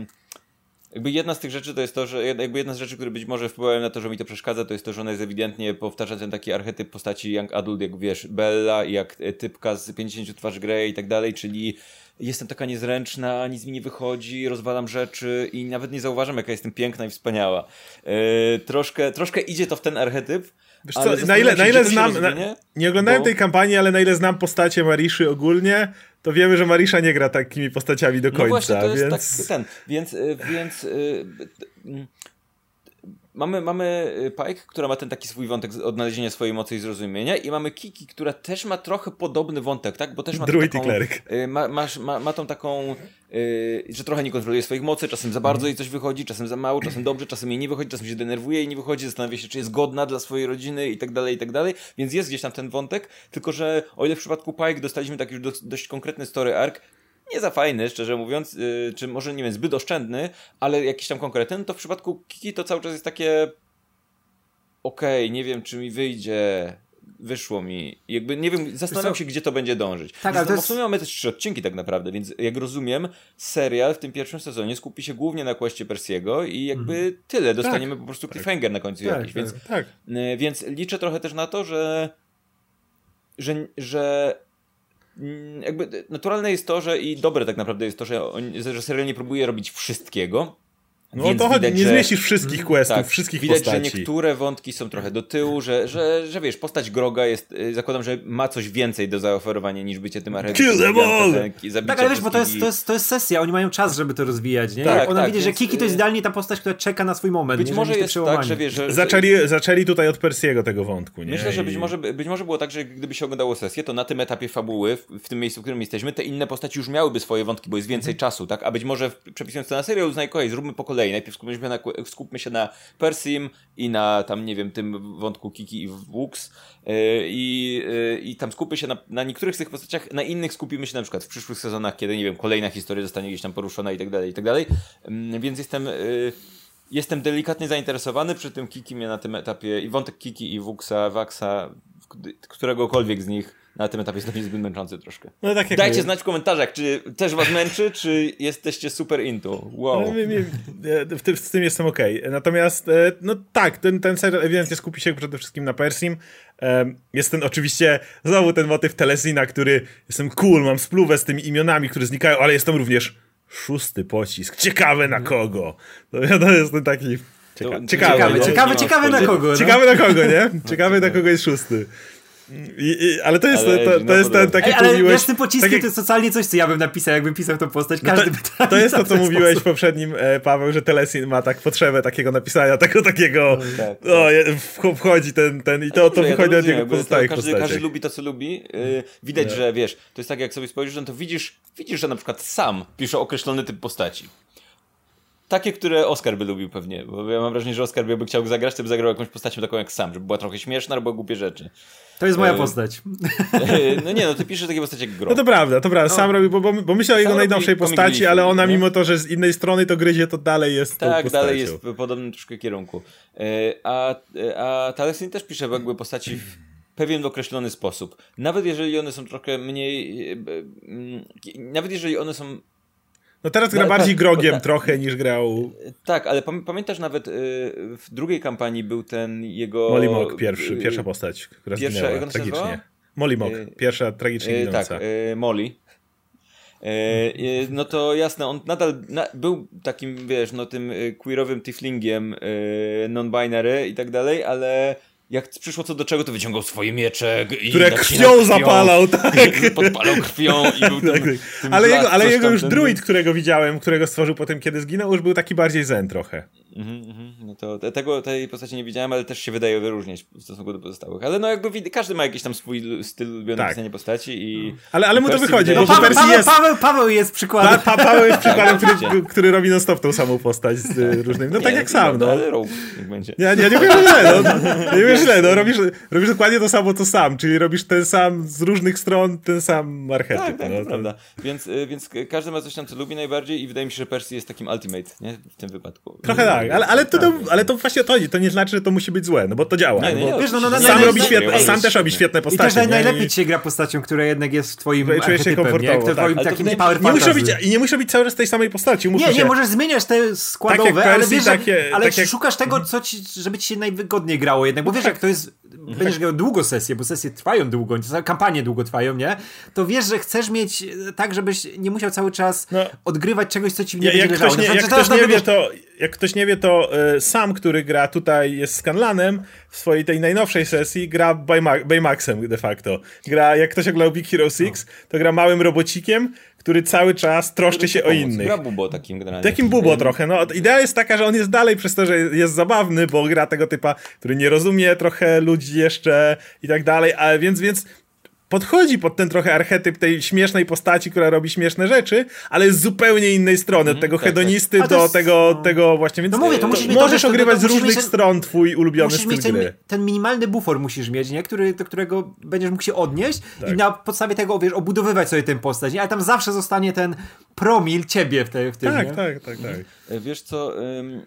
Speaker 2: jakby jedna z tych rzeczy to jest to, że jakby jedna z rzeczy, które być może wpływają na to, że mi to przeszkadza, to jest to, że ona jest ewidentnie powtarza ten taki archetyp postaci young adult, jak wiesz, Bella, jak e, typka z 50 twarzy Grey i tak dalej, czyli jestem taka niezręczna, nic mi nie wychodzi, rozwalam rzeczy i nawet nie zauważam, jaka jestem piękna i wspaniała. Yy, troszkę, troszkę idzie to w ten archetyp,
Speaker 1: Wiesz co, na ile, na ile znam, na, nie oglądałem bo... tej kampanii, ale na ile znam postacie Mariszy ogólnie, to wiemy, że Marisza nie gra takimi postaciami do końca. No właśnie, to więc... jest
Speaker 2: tak, ten, więc, y, więc y, mamy, mamy y, Pike, która ma ten taki swój wątek odnalezienia swojej mocy i zrozumienia i mamy Kiki, która też ma trochę podobny wątek, tak? Bo też ma
Speaker 1: Druid taką,
Speaker 2: y, ma, ma, ma, ma tą taką, yy, że trochę nie kontroluje swoich mocy, czasem za bardzo jej coś wychodzi, czasem za mało, czasem dobrze, czasem jej nie wychodzi, czasem się denerwuje i nie wychodzi, zastanawia się, czy jest godna dla swojej rodziny i tak dalej, i tak dalej. Więc jest gdzieś tam ten wątek, tylko że o ile w przypadku Pike dostaliśmy taki już do, dość konkretny story arc, nie za fajny, szczerze mówiąc, yy, czy może nie wiem, zbyt oszczędny, ale jakiś tam konkretny, no to w przypadku Kiki to cały czas jest takie okej, okay, nie wiem czy mi wyjdzie, wyszło mi. Jakby nie wiem, zastanawiam się, gdzie to będzie dążyć. Tak, ale to jest... W sumie mamy też trzy odcinki tak naprawdę, więc jak rozumiem, serial w tym pierwszym sezonie skupi się głównie na kwestii Persiego i jakby mhm. tyle. Dostaniemy tak, po prostu cliffhanger tak. na końcu tak, jakiś, więc, tak. E, więc liczę trochę też na to, że że, że Mm, jakby naturalne jest to, że i dobre tak naprawdę jest to, że, on, że serial nie próbuje robić wszystkiego,
Speaker 1: no Więc to widać, nie że, zmieścisz wszystkich mm, questów, tak, wszystkich
Speaker 2: widać,
Speaker 1: postaci.
Speaker 2: Widać, że niektóre wątki są trochę do tyłu, że, że, że wiesz, postać Groga jest, y, zakładam, że ma coś więcej do zaoferowania niż bycie tym
Speaker 1: archetypem. Kill them all!
Speaker 3: Tak, ale wiesz, bo to jest, to, jest, to jest sesja, oni mają czas, żeby to rozwijać, nie? Tak, Ona tak, widzi, że Kiki to jest y, idealnie ta postać, która czeka na swój moment.
Speaker 2: Być nie, może jest tak, że wiesz, że,
Speaker 1: zaczęli, zaczęli tutaj od Persiego tego wątku, nie?
Speaker 2: Myślę, że być może, być może było tak, że gdyby się oglądało sesję, to na tym etapie fabuły, w, w tym miejscu, w którym jesteśmy, te inne postaci już miałyby swoje wątki, bo jest więcej mhm. czasu, tak? A być może przepisując to na serial, uznaj kolej, zróbmy po kolei. Najpierw skupmy na skupmy się na Persim i na tam, nie wiem, tym wątku Kiki i Wux. E, i, e, i tam skupmy się na, na niektórych z tych postaciach, na innych skupimy się na przykład w przyszłych sezonach, kiedy, nie wiem, kolejna historia zostanie gdzieś tam poruszona i tak dalej, i tak dalej. Mm, więc jestem e, jestem delikatnie zainteresowany, przy tym Kiki mnie na tym etapie i wątek Kiki i Wuxa, Waxa, któregokolwiek z nich na tym etapie jest mnie zbyt męczący troszkę. No, tak Dajcie mówię. znać w komentarzach, czy też was męczy, czy jesteście super into. Wow. No,
Speaker 1: w tym, z tym jestem ok. Natomiast, e, no tak, ten, ten serial ewidentnie skupi się przede wszystkim na Persim. Jest ten oczywiście, znowu ten motyw Telesina, który jestem cool, mam spluwę z tymi imionami, które znikają, ale jestem również szósty pocisk. Ciekawe na kogo. To, to jest ten taki... Cieka ciekawy,
Speaker 3: ciekawy, no. ciekawy, ciekawy na kogo. No?
Speaker 1: Ciekawy na kogo, nie? Ciekawy na kogo jest szósty. I, i, ale to jest, ale to, to jest ten, takie
Speaker 3: Ale mówiłeś, tym pociskiem takie... to jest totalnie coś, co ja bym napisał, jakbym pisał tą postać. Każdy no to, by
Speaker 1: tak To jest to, co mówiłeś sposób. w poprzednim, e, Paweł, że Telesin ma tak potrzebę takiego napisania, tego takiego tak, tak. O, wchodzi ten, ten i to, to ja wychodzi od niego pozostałych
Speaker 2: każdy, każdy lubi to, co lubi. Yy, widać, że wiesz, to jest tak, jak sobie spojrzysz, no to widzisz, widzisz, że na przykład sam pisze określony typ postaci takie, które Oscar by lubił pewnie, bo ja mam wrażenie, że Oscar by chciał zagrać, to by zagrał jakąś postacią taką jak sam, żeby była trochę śmieszna albo głupie rzeczy.
Speaker 3: To jest moja postać.
Speaker 2: E... No nie, no ty piszesz takie postacie jak Gro.
Speaker 1: No to prawda, to prawda. No. Sam robi, bo, bo, bo myślę o jego najnowszej postaci, ale ona nie? mimo to, że z innej strony to gryzie, to dalej jest
Speaker 2: Tak, dalej jest w podobnym troszkę kierunku. E, a, e, a Talesin też pisze jakby postaci w pewien określony sposób. Nawet jeżeli one są trochę mniej... Nawet jeżeli one są
Speaker 1: no teraz gra no, bardziej tak, grogiem ta, trochę niż grał.
Speaker 2: Tak, ale pamiętasz nawet y, w drugiej kampanii był ten jego.
Speaker 1: Molly Mock, pierwszy, y, pierwsza postać, która pierwsza, zginęła jak tragicznie. Molly Mock, y, pierwsza tragicznie y,
Speaker 2: Tak, y, Molly. no to jasne, on nadal na, był takim, wiesz, no tym queerowym tiflingiem non-binary i tak dalej, ale jak przyszło co do czego, to wyciągał swoje miecze i
Speaker 1: które krwią, krwią zapalał, tak.
Speaker 2: Podpalał krwią i był tym, tak, tak.
Speaker 1: tym Ale jego, ale jego już druid, którego widziałem, którego stworzył potem, kiedy zginął, już był taki bardziej zen trochę.
Speaker 2: Mhm, mhm. No to tego, tej postaci nie widziałem, ale też się wydaje wyróżniać w stosunku do pozostałych. Ale no jakby każdy ma jakiś tam swój styl lubiony tak. pisania postaci i...
Speaker 1: Ale, ale mu to wychodzi,
Speaker 3: no, Paweł, Paweł, jest... Paweł, Paweł jest przykładem.
Speaker 1: Pa, pa, Paweł jest przykładem, który, który robi non stop tą samą postać z y, różnymi. No nie, tak jak sam, no.
Speaker 2: Ale rogue, niech będzie.
Speaker 1: Nie, nie, nie wiem źle, no. Nie wiem źle, no. Robisz, robisz dokładnie to samo, co sam, czyli robisz ten sam, z różnych stron ten sam archetyp.
Speaker 2: Tak, tak, no, to prawda. Więc, y, więc każdy ma coś tam, co lubi najbardziej i wydaje mi się, że Percy jest takim ultimate, nie? W tym wypadku.
Speaker 1: Trochę tak, tak, ale, ale, to, to, ale to właśnie to chodzi, to nie znaczy, że to musi być złe, no bo to działa.
Speaker 3: Wiesz, no, no, no,
Speaker 1: sam,
Speaker 3: no,
Speaker 1: robi
Speaker 3: no,
Speaker 1: świetne, sam też robi świetne
Speaker 3: I
Speaker 1: postacie.
Speaker 3: też najlepiej
Speaker 1: I-
Speaker 3: ci się gra postacią, która jednak jest w twoim
Speaker 1: Czujesz się
Speaker 3: nie?
Speaker 1: komfortowo,
Speaker 3: twoim
Speaker 1: tak.
Speaker 3: Takim
Speaker 2: nie-
Speaker 3: power
Speaker 1: Nie musisz
Speaker 3: fantasy.
Speaker 1: robić, I nie musisz robić cały czas tej samej postaci.
Speaker 3: Nie,
Speaker 1: się...
Speaker 3: nie, możesz zmieniać te składowe,
Speaker 1: Tak
Speaker 3: ale wiesz,
Speaker 1: takie-
Speaker 3: ale
Speaker 1: tak jak-
Speaker 3: szukasz tego, co ci, żeby ci się najwygodniej grało jednak, bo wiesz, jak to jest, będziesz grał długo sesję, bo sesje trwają długo, kampanie długo trwają, nie? To wiesz, że chcesz mieć e, tak, żebyś nie musiał cały czas
Speaker 1: No.
Speaker 3: odgrywać czegoś, co ci nie
Speaker 1: Ja,
Speaker 3: będzie
Speaker 1: jak,
Speaker 3: leżało.
Speaker 1: ktoś nie,
Speaker 3: Na
Speaker 1: jak,
Speaker 3: przykład
Speaker 1: ktoś nie wie, to, jak ktoś nie wie, to y, sam, który gra tutaj jest Scanlanem, w swojej tej najnowszej sesji gra Bayma- Baymaxem de facto. Gra, jak ktoś oglądał Big Hero 6, to gra małym robocikiem, który cały czas troszczy się o
Speaker 2: Pomóc.
Speaker 1: innych.
Speaker 2: Gra bubo takim generalnie.
Speaker 1: Takim bubo trochę. No, idea jest taka, że on jest dalej przez to, że jest zabawny, bo gra tego typa, który nie rozumie trochę ludzi jeszcze i tak dalej, ale więc, więc podchodzi pod ten trochę archetyp tej śmiesznej postaci, która robi śmieszne rzeczy, ale z zupełnie innej strony, od tego
Speaker 2: tak, tak.
Speaker 1: hedonisty
Speaker 3: to
Speaker 1: do
Speaker 3: jest-
Speaker 1: tego,
Speaker 3: no.
Speaker 1: tego właśnie, więc
Speaker 3: No mówię, to musisz mieć to,
Speaker 1: możesz
Speaker 3: to- to-
Speaker 1: ogrywać
Speaker 3: to
Speaker 1: z
Speaker 3: musisz
Speaker 1: różnych
Speaker 3: mieć
Speaker 1: stron twój ulubiony
Speaker 3: Musisz
Speaker 1: styl
Speaker 3: mieć ten,
Speaker 1: gry.
Speaker 3: ten minimalny bufor musisz mieć, nie? Który, do którego będziesz mógł się odnieść
Speaker 1: Tak.
Speaker 3: i na podstawie tego, wiesz, obudowywać sobie tę postać, nie? Ale tam zawsze zostanie ten promil ciebie w, te, w tym,
Speaker 1: Tak,
Speaker 3: nie?
Speaker 1: tak, tak, tak.
Speaker 2: E, Wiesz co, ym,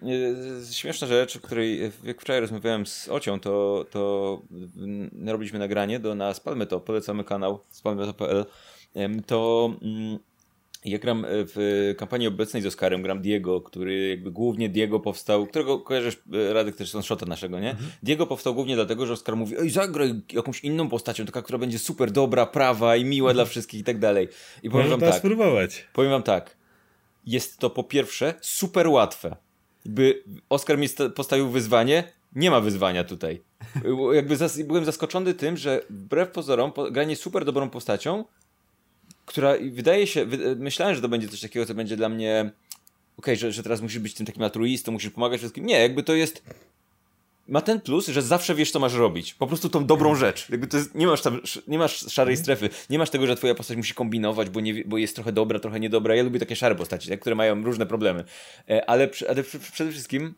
Speaker 2: e, śmieszna rzecz, o której e, jak wczoraj rozmawiałem z Ocią, to, to mm, robiliśmy nagranie do na Spalmy to, polecamy kanał Ym, to mm, ja gram w kampanii obecnej z Oskarem, gram Diego, który jakby głównie Diego powstał, którego kojarzysz, e, Radek też są shota naszego, nie? Diego powstał głównie dlatego, że Oskar mówi, ej zagraj jakąś inną postacią, taka, która będzie super dobra, prawa i miła dla wszystkich i tak dalej. I powiem
Speaker 1: Można
Speaker 2: wam tak,
Speaker 1: spróbować.
Speaker 2: Powiem wam tak. Jest to po pierwsze super łatwe. By Oskar mi sta- postawił wyzwanie, nie ma wyzwania tutaj. Jakby zas byłem zaskoczony tym, że wbrew pozorom po granie super dobrą postacią, która wydaje się, wy myślałem, że to będzie coś takiego, co będzie dla mnie okej, że, że teraz musisz być tym takim altruistą, musisz pomagać wszystkim. Nie, jakby to jest ma ten plus, że zawsze wiesz, co masz robić. Po prostu tą dobrą rzecz. Jakby jest, nie, masz tam, nie masz szarej strefy. Nie masz tego, że twoja postać musi kombinować, bo, nie, bo jest trochę dobra, trochę niedobra. Ja lubię takie szare postaci, tak, które mają różne problemy. E, Ale, ale przede wszystkim,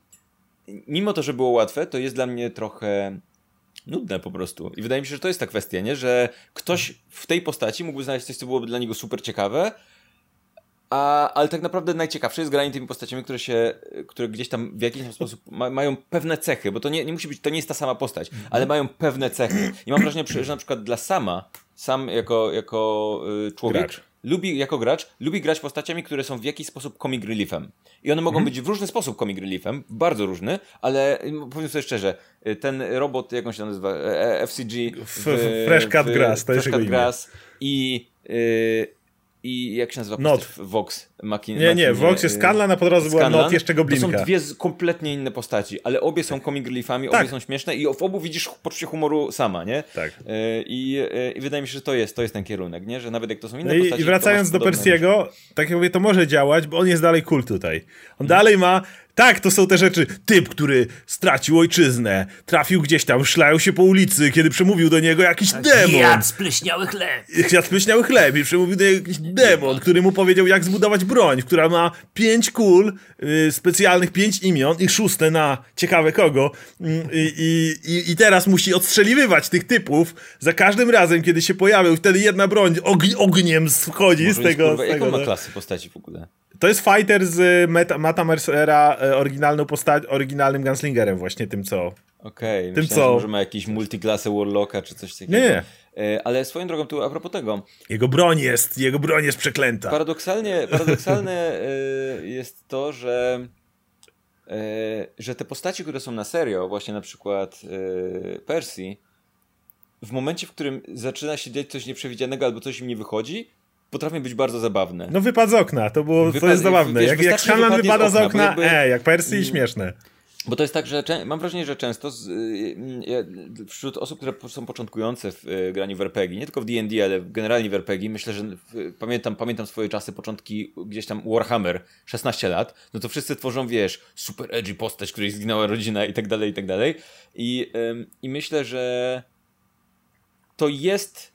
Speaker 2: mimo to, że było łatwe, to jest dla mnie trochę nudne po prostu. I wydaje mi się, że to jest ta kwestia, nie? Że ktoś w tej postaci mógłby znaleźć coś, co byłoby dla niego super ciekawe, a, ale tak naprawdę najciekawsze jest granie tymi postaciami, które się, które gdzieś tam w jakiś sposób ma, mają pewne cechy, bo to nie, nie musi być, to nie jest ta sama postać, ale mają pewne cechy. I mam wrażenie, że na przykład dla sama, sam jako, jako y, człowiek,
Speaker 1: Gracz.
Speaker 2: lubi, jako gracz, lubi grać postaciami, które są w jakiś sposób comic reliefem. I one mogą być w różny sposób comic reliefem, bardzo różny, ale y, powiem sobie szczerze, y, ten robot, jak on się nazywa, E, e, FCG,
Speaker 1: F- Fresh Cut Grass, to jest jego imię.
Speaker 2: Grass i, i jak się nazywa
Speaker 1: Not.
Speaker 2: Vox. Maki,
Speaker 1: Nie, nie, Vox jest Scanlan, a po drodze była. Not, jeszcze
Speaker 2: To
Speaker 1: Goblinka.
Speaker 2: są dwie kompletnie inne postaci, ale obie są comic reliefami,
Speaker 1: Tak.
Speaker 2: obie są śmieszne i w obu widzisz poczucie humoru sama, nie?
Speaker 1: Tak.
Speaker 2: Y, I, y, I wydaje mi się, że to jest, to jest ten kierunek, nie? Że nawet jak to są inne
Speaker 1: No i,
Speaker 2: postaci...
Speaker 1: i
Speaker 2: to
Speaker 1: wracając do. Persiego, tak jak mówię, to może działać, bo on jest dalej cool tutaj. On dalej ma. Tak, to są te rzeczy. Typ, który stracił ojczyznę, trafił gdzieś tam, szlał się po ulicy, kiedy przemówił do niego jakiś demon.
Speaker 3: Jad spleśniały chleb.
Speaker 1: Jadł spleśniały chleb i przemówił do niego jakiś demon, który mu powiedział, jak zbudować broń, która ma pięć kul, y, specjalnych pięć imion i szóste na ciekawe kogo. Mm, I, i, i, I teraz musi odstrzeliwywać tych typów za każdym razem, kiedy się pojawią. Wtedy jedna broń ogni, ogniem schodzi
Speaker 2: Może
Speaker 1: z tego.
Speaker 2: kurwa,
Speaker 1: z
Speaker 2: jaką
Speaker 1: tego
Speaker 2: ma
Speaker 1: no.
Speaker 2: klasy postaci w ogóle?
Speaker 1: To jest fighter z Meta, Mata Mercera, e, oryginalną posta- oryginalnym gunslingerem, właśnie tym co.
Speaker 2: Okej,
Speaker 1: Tym
Speaker 2: myślałem,
Speaker 1: co?
Speaker 2: że ma jakiś multiklasę Warlocka czy coś takiego.
Speaker 1: Nie, nie.
Speaker 2: E, Ale swoją drogą tu a propos tego,
Speaker 1: Jego broń jest, jego broń jest przeklęta.
Speaker 2: paradoksalnie, paradoksalne e, jest to, że e, że te postaci, które są na serio, właśnie na przykład Persji, w momencie, w którym zaczyna się dziać coś nieprzewidzianego albo coś im nie wychodzi, potrafią być bardzo zabawne.
Speaker 1: No wypadł z okna, to było, to
Speaker 2: Wypad-
Speaker 1: jest zabawne.
Speaker 2: wiesz,
Speaker 1: jak jak
Speaker 2: z
Speaker 1: wypada z
Speaker 2: okna, bo
Speaker 1: okna, e, jak Persji i śmieszne.
Speaker 2: Bo to jest tak, że mam wrażenie, że często z, y, y, wśród osób, które są początkujące w y, graniu w RPG, nie tylko w D&D, ale generalnie w RPG, myślę, że pamiętam, pamiętam swoje czasy, początki gdzieś tam Warhammer, 16 lat, no to wszyscy tworzą, wiesz, super edgy postać, której zginęła rodzina i tak dalej, i tak dalej. I, I myślę, że to jest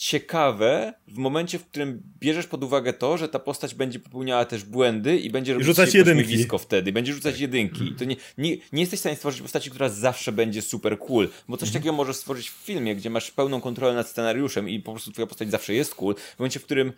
Speaker 2: ciekawe w momencie, w którym bierzesz pod uwagę to, że ta postać będzie popełniała też błędy i będzie robić
Speaker 1: rzucać jedynki.
Speaker 2: wtedy, będzie rzucać jedynki. I To nie, nie, nie jesteś w stanie stworzyć postaci, która zawsze będzie super cool, bo coś takiego możesz stworzyć w filmie, gdzie masz pełną kontrolę nad scenariuszem i po prostu twoja postać zawsze jest cool. W momencie, w którym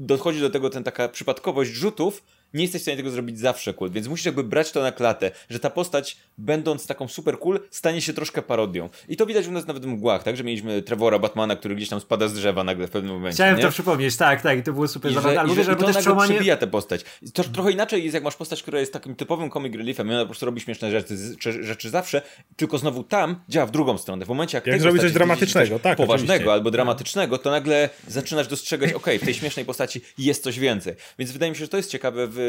Speaker 2: dochodzi do tego ten taka przypadkowość rzutów, nie jesteś w stanie tego zrobić zawsze cool, więc musisz jakby brać to na klatę, że ta postać, będąc taką super cool, stanie się troszkę parodią. I to widać u nas nawet w mgłach, tak, że mieliśmy Trevora Batmana, który gdzieś tam spada z drzewa nagle w pewnym momencie.
Speaker 3: Chciałem
Speaker 2: nie?
Speaker 3: to przypomnieć, tak, tak, i to było super zabawne. Ale
Speaker 2: i,
Speaker 3: mówię,
Speaker 2: że, to
Speaker 3: też
Speaker 2: przebija tę postać. To trochę inaczej jest, jak masz postać, która jest takim typowym comic reliefem i ona po prostu robi śmieszne rzeczy, rzeczy, zawsze, tylko znowu tam działa w drugą stronę. W momencie, jak,
Speaker 1: Jak
Speaker 2: tej
Speaker 1: zrobić coś dramatycznego,
Speaker 2: coś
Speaker 1: tak,
Speaker 2: Poważnego
Speaker 1: oczywiście.
Speaker 2: albo dramatycznego, to nagle zaczynasz dostrzegać, okej, w tej śmiesznej postaci jest coś więcej. Więc wydaje mi się, że to jest ciekawe w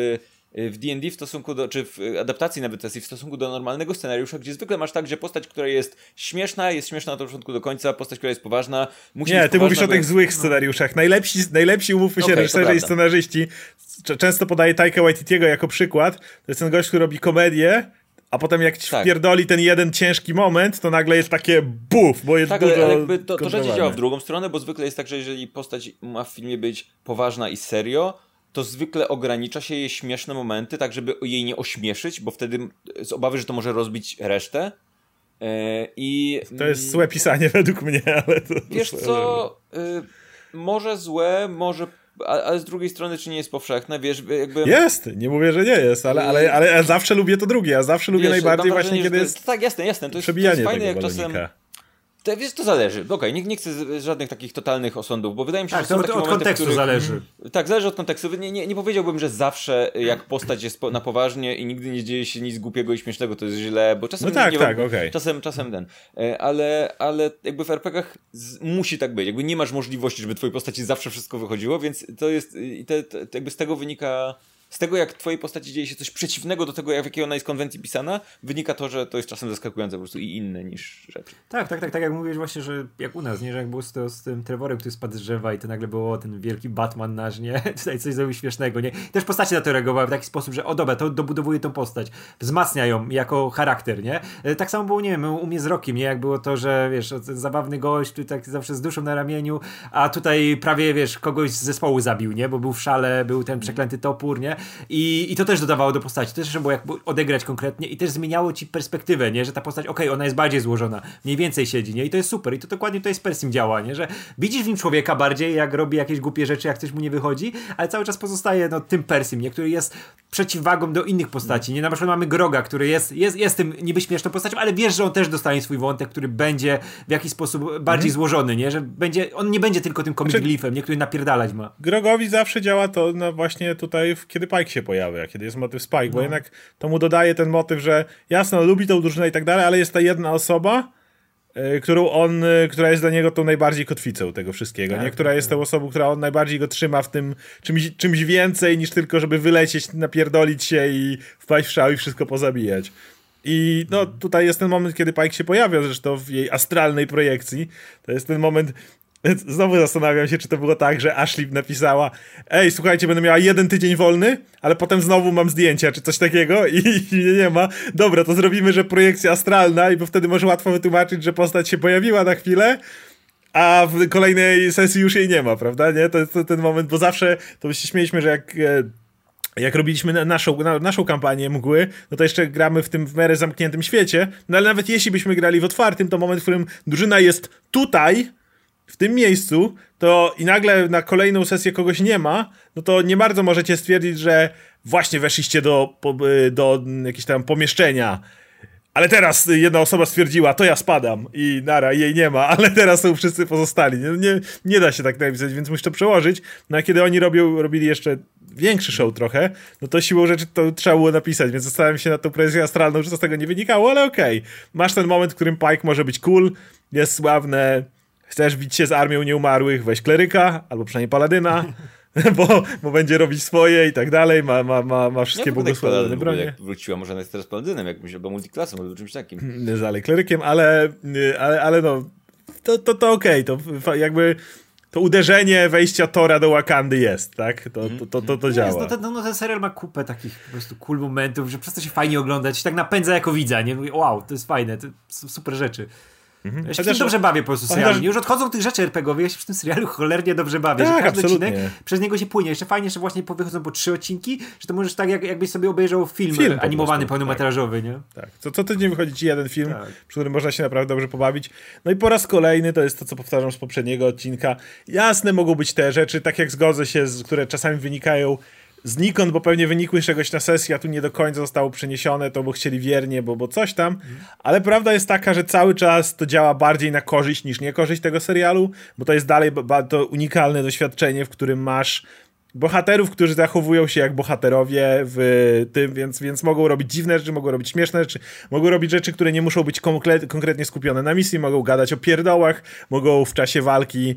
Speaker 2: w D&D w stosunku do, czy w adaptacji nawet sesji w stosunku do normalnego scenariusza, gdzie zwykle masz tak, że postać, która jest śmieszna, jest śmieszna od początku do końca, postać, która jest poważna, musi
Speaker 1: Nie,
Speaker 2: być
Speaker 1: ty
Speaker 2: poważna,
Speaker 1: mówisz o tych złych scenariuszach. Najlepsi, najlepsi umówmy się,
Speaker 2: to
Speaker 1: reżyserzy i scenarzyści. Często podaję Taika Waititiego jako przykład. To jest ten gość, który robi komedię, a potem jak ci
Speaker 2: Tak.
Speaker 1: wpierdoli ten jeden ciężki moment, to nagle jest takie buf, bo jest
Speaker 2: Tak,
Speaker 1: dużo
Speaker 2: ale, ale jakby to, to
Speaker 1: kontrowane.
Speaker 2: działa w drugą stronę, bo zwykle jest tak, że jeżeli postać ma w filmie być poważna i serio, to zwykle ogranicza się jej śmieszne momenty, tak żeby jej nie ośmieszyć, bo wtedy z obawy, że to może rozbić resztę. E, I
Speaker 1: To jest złe pisanie według mnie, ale to...
Speaker 2: wiesz co, y, może złe, może, ale z drugiej strony czy nie jest powszechne, wiesz, jakby...
Speaker 1: Jest, nie mówię, że nie jest, ale, ale, ale ja zawsze lubię to drugie. Ja zawsze lubię
Speaker 2: wiesz,
Speaker 1: najbardziej
Speaker 2: mam
Speaker 1: właśnie,
Speaker 2: wrażenie,
Speaker 1: kiedy
Speaker 2: to
Speaker 1: jest
Speaker 2: Tak, jasne, jasne, to jest, to jest fajne, jak czasem...
Speaker 1: balonika.
Speaker 2: To, wiesz, to zależy. Okej, nie, nie chcę żadnych takich totalnych osądów, bo wydaje mi się,
Speaker 3: Tak,
Speaker 2: że są
Speaker 3: to
Speaker 2: takie
Speaker 3: od, od
Speaker 2: momenty,
Speaker 3: kontekstu
Speaker 2: których...
Speaker 3: zależy.
Speaker 2: Tak, zależy od kontekstu. Nie, nie, nie powiedziałbym, że zawsze jak postać jest na poważnie i nigdy nie dzieje się nic głupiego i śmiesznego, to jest źle, bo czasem...
Speaker 1: No tak,
Speaker 2: nie
Speaker 1: tak, okej.
Speaker 2: Czasem, czasem ten. E, Ale, ale jakby w RPG-ach musi tak być. Jakby nie masz możliwości, żeby twojej postaci zawsze wszystko wychodziło, więc to jest... I te, te, jakby z tego wynika... Z tego, jak twojej postaci dzieje się coś przeciwnego do tego, jak w jakiej ona jest konwencji pisana, wynika to, że to jest czasem zaskakujące po prostu i inne niż rzeczy.
Speaker 3: Tak, tak, tak, tak jak mówisz właśnie, że jak u nas, nie, że jak było z, to, z tym Trevorem, który spadł z drzewa i to nagle było ten wielki Batman nasz, nie, tutaj coś zrobił śmiesznego, nie, też postacie na to reagowały w taki sposób, że o dobra, to dobudowuje tą postać, wzmacnia ją jako charakter, nie, E, tak samo było, nie wiem, u mnie z Rokiem, nie, jak było to, że wiesz, ten zabawny gość, który tak zawsze z duszą na ramieniu, a tutaj prawie, wiesz, kogoś z zespołu zabił, nie, bo był w szale, był ten przeklęty topór, nie, i, i to też dodawało do postaci, to też trzeba było jakby odegrać konkretnie i też zmieniało ci perspektywę, nie, że ta postać, okej, ona jest bardziej złożona, mniej więcej siedzi, nie, i to jest super. I to dokładnie tutaj z Persim działa, nie, że widzisz w nim człowieka bardziej, jak robi jakieś głupie rzeczy, jak coś mu nie wychodzi, ale cały czas pozostaje, no, tym Persim, nie, który jest przeciwwagą do innych postaci, nie, na przykład mamy Groga, który jest, jest, jest tym niby śmieszną postacią, ale wiesz, że on też dostanie swój wątek, który będzie w jakiś sposób bardziej złożony, nie, że będzie, on nie będzie tylko tym comic reliefem, nie, który napierdalać ma.
Speaker 1: Grogowi zawsze działa to no właśnie tutaj, w- kiedy Pike się pojawia, kiedy jest motyw Spike,
Speaker 2: No.
Speaker 1: bo jednak to mu dodaje ten motyw, że jasno, lubi tą drużynę i tak dalej, ale jest ta jedna osoba, y, którą on, y, która jest dla niego tą najbardziej kotwicą tego wszystkiego,
Speaker 2: Tak,
Speaker 1: nie? Która jest tą osobą, która on najbardziej go trzyma w tym czymś, czymś więcej niż tylko, żeby wylecieć, napierdolić się i wpaść w szał i wszystko pozabijać. I no tutaj jest ten moment, kiedy Pike się pojawia, zresztą w jej astralnej projekcji. To jest ten moment. Znowu zastanawiam się, czy to było tak, że Ashley napisała: Ej, słuchajcie, będę miała jeden tydzień wolny, ale potem znowu mam zdjęcia, czy coś takiego, i, i nie ma. Dobra, to zrobimy, że projekcja astralna, i bo wtedy może łatwo wytłumaczyć, że postać się pojawiła na chwilę, a w kolejnej sesji już jej nie ma, prawda? Nie? To jest ten moment, bo zawsze to się śmieliśmy, że jak. E, jak robiliśmy na- naszą, na, naszą kampanię mgły, no to jeszcze gramy w tym w miarę zamkniętym świecie, no ale nawet jeśli byśmy grali w otwartym, to moment, w którym drużyna jest tutaj, w tym miejscu, to i nagle na kolejną sesję kogoś nie ma, no to nie bardzo możecie stwierdzić, że właśnie weszliście do, po- y, do jakiegoś tam pomieszczenia, ale teraz jedna osoba stwierdziła, to ja spadam i nara, jej nie ma, ale teraz są wszyscy pozostali. Nie, nie, nie da się tak napisać, więc musisz to przełożyć. No a kiedy oni robią, robili jeszcze większy show trochę, no to siłą rzeczy to trzeba było napisać, więc zastanawiam się nad tą presją astralną, że to z tego nie wynikało, ale okej. Masz ten moment, w którym Pike może być cool, jest sławne, chcesz bić się z armią nieumarłych, weź kleryka, albo przynajmniej paladyna, bo, bo będzie robić swoje i tak dalej, ma, ma, ma, ma wszystkie
Speaker 2: Ja
Speaker 1: błogosławione
Speaker 2: ogóle,
Speaker 1: bronie.
Speaker 2: Jak wróciła, może ona jest teraz paladynem jakimś, albo multiklasą, albo czymś takim.
Speaker 1: dalej klerykiem, ale, ale, ale no, to, to, to okej, to fa- jakby to uderzenie wejścia Tora do Wakandy jest, tak? To, to, to, to, to
Speaker 3: Jest,
Speaker 1: działa.
Speaker 3: no, ten, no, ten serial ma kupę takich po prostu cool momentów, że przez to się fajnie oglądać, tak napędza jako widza, nie? Mówię, wow, to jest fajne, to są super rzeczy. Ja się
Speaker 1: Chociaż-
Speaker 3: dobrze bawię po prostu serialem. Już odchodzą tych rzeczy RPGowych, ja się przy tym serialu cholernie dobrze bawię.
Speaker 1: Tak,
Speaker 3: że każdy
Speaker 1: absolutnie.
Speaker 3: odcinek przez niego się płynie. Jeszcze fajnie, że właśnie wychodzą po trzy odcinki, że to możesz tak, jak, jakbyś sobie obejrzał film,
Speaker 1: Film
Speaker 3: animowany,
Speaker 1: prostu,
Speaker 3: pełnometrażowy, nie?
Speaker 1: Tak. Co, co tydzień wychodzi ci jeden film,
Speaker 3: Tak.
Speaker 1: przy którym można się naprawdę dobrze pobawić. No i po raz kolejny, to jest to, co powtarzam z poprzedniego odcinka. Jasne mogą być te rzeczy, tak jak zgodzę się, z, które czasami wynikają znikąd, bo pewnie wynikły z czegoś na sesji, a tu nie do końca zostało przeniesione, to bo chcieli wiernie, bo, bo coś tam. Ale prawda jest taka, że cały czas to działa bardziej na korzyść niż niekorzyść tego serialu, bo to jest dalej to unikalne doświadczenie, w którym masz bohaterów, którzy zachowują się jak bohaterowie w tym, więc, więc mogą robić dziwne rzeczy, mogą robić śmieszne rzeczy, mogą robić rzeczy, które nie muszą być konkretnie skupione na misji, mogą gadać o pierdołach, mogą w czasie walki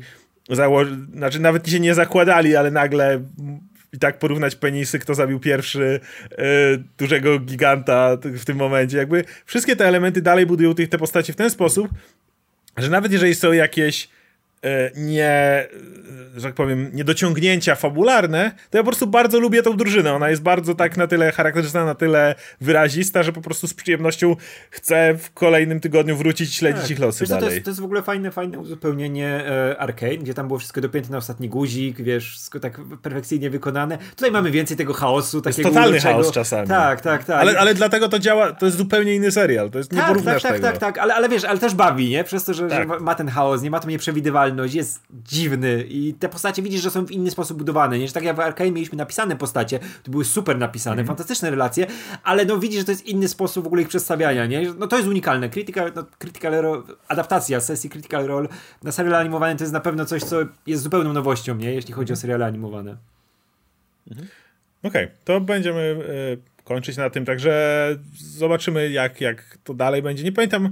Speaker 1: zało- znaczy nawet się nie zakładali, ale nagle i tak porównać penisy, kto zabił pierwszy yy, dużego giganta w tym momencie. Jakby wszystkie te elementy dalej budują tych, te postacie w ten sposób, że nawet jeżeli są jakieś E, nie, że tak powiem, niedociągnięcia fabularne, to ja po prostu bardzo lubię tą drużynę. Ona jest bardzo tak na tyle charakterystyczna, na tyle wyrazista, że po prostu z przyjemnością chcę w kolejnym tygodniu wrócić śledzić tak. ich losy
Speaker 3: wiesz,
Speaker 1: dalej.
Speaker 3: To jest, to jest w ogóle fajne, fajne uzupełnienie e, Arcane, gdzie tam było wszystko dopięte na ostatni guzik, wiesz, tak perfekcyjnie wykonane. Tutaj mamy więcej tego chaosu, takiego
Speaker 1: jest totalny chaos czasami.
Speaker 3: Tak, tak, tak.
Speaker 1: Ale, ale dlatego to działa, to jest zupełnie inny serial, to jest, tak, porównasz
Speaker 3: tak,
Speaker 1: tak,
Speaker 3: tak, tak, tak, ale, ale wiesz, ale też bawi, nie? Przez to, że, tak. że ma ten chaos, nie ma to nieprzewidywalność jest dziwny i te postacie widzisz, że są w inny sposób budowane, nie? Że tak jak w Arkane mieliśmy napisane postacie, to były super napisane, mm. fantastyczne relacje, ale no widzisz, że to jest inny sposób w ogóle ich przedstawiania, nie? No to jest unikalne. Critical, no, critical Role, adaptacja sesji Critical Role na serial animowany to jest na pewno coś, co jest zupełną nowością, nie? Jeśli chodzi o mhm. seriale animowane.
Speaker 1: Mhm. Okej, okay, to będziemy y, kończyć na tym, także zobaczymy jak, jak to dalej będzie. Nie pamiętam,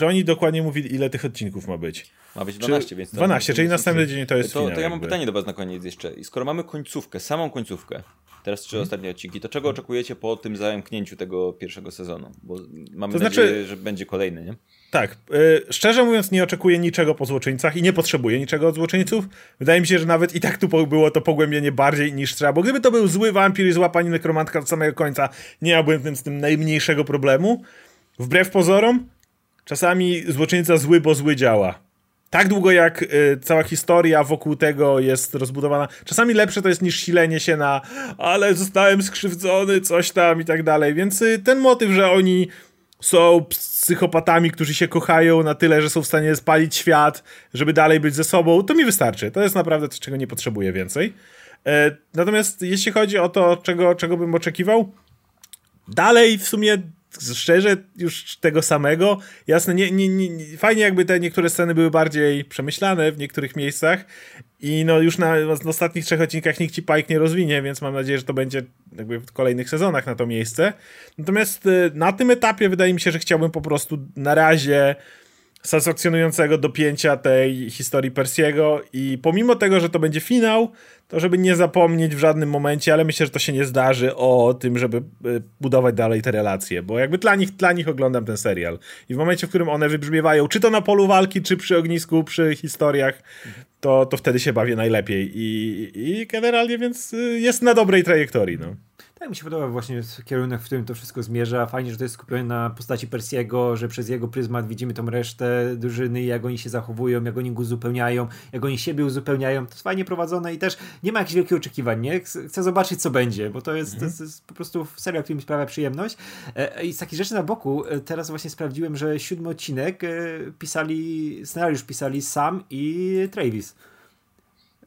Speaker 1: czy oni dokładnie mówili, ile tych odcinków ma być.
Speaker 2: Ma być 12, Czy więc...
Speaker 1: 12, czyli następny dzień to jest
Speaker 2: to,
Speaker 1: finał.
Speaker 2: To ja mam jakby. pytanie do was na koniec jeszcze. I skoro mamy końcówkę, samą końcówkę, teraz trzy hmm. ostatnie odcinki, to czego oczekujecie po tym zamknięciu tego pierwszego sezonu? Bo mamy to znaczy... nadzieję, że będzie kolejny, nie?
Speaker 1: Tak. Yy, szczerze mówiąc, nie oczekuję niczego po złoczyńcach i nie potrzebuję niczego od złoczyńców. Wydaje mi się, że nawet i tak tu było to pogłębienie bardziej niż trzeba, bo gdyby to był zły wampir i zła pani nekromantka od samego końca, nie miałbym z tym najmniejszego problemu. Wbrew pozorom, czasami złoczyńca zły, bo zły działa tak długo jak y, cała historia wokół tego jest rozbudowana, czasami lepsze to jest niż silenie się na ale zostałem skrzywdzony, coś tam i tak dalej, więc y, ten motyw, że oni są psychopatami, którzy się kochają na tyle, że są w stanie spalić świat, żeby dalej być ze sobą, to mi wystarczy. To jest naprawdę coś, czego nie potrzebuję więcej. E, natomiast jeśli chodzi o to, czego, czego bym oczekiwał, dalej w sumie szczerze już tego samego. Jasne, nie, nie, nie, fajnie jakby te niektóre sceny były bardziej przemyślane w niektórych miejscach i no już na, na ostatnich trzech odcinkach nikt ci Pike nie rozwinie, więc mam nadzieję, że to będzie jakby w kolejnych sezonach na to miejsce. Natomiast y, na tym etapie wydaje mi się, że chciałbym po prostu na razie satysfakcjonującego dopięcia tej historii Persiego i pomimo tego, że to będzie finał, to żeby nie zapomnieć w żadnym momencie, ale myślę, że to się nie zdarzy o tym, żeby e, budować dalej te relacje, bo jakby dla nich, dla nich oglądam ten serial i w momencie, w którym one wybrzmiewają, czy to na polu walki, czy przy ognisku, przy historiach, to, to wtedy się bawię najlepiej i, i generalnie więc y, jest na dobrej trajektorii, no.
Speaker 3: Tak mi się podoba właśnie kierunek, w którym to wszystko zmierza. Fajnie, że to jest skupione na postaci Persiego, że przez jego pryzmat widzimy tą resztę drużyny, jak oni się zachowują, jak oni go uzupełniają, jak oni siebie uzupełniają. To jest fajnie prowadzone i też nie ma jakichś wielkich oczekiwań, nie? Chcę zobaczyć, co będzie, bo to jest, mhm. to jest po prostu serial, który mi sprawia przyjemność. E, I z takich rzeczy na boku, e, teraz właśnie sprawdziłem, że siódmy odcinek e, pisali, scenariusz pisali Sam i Travis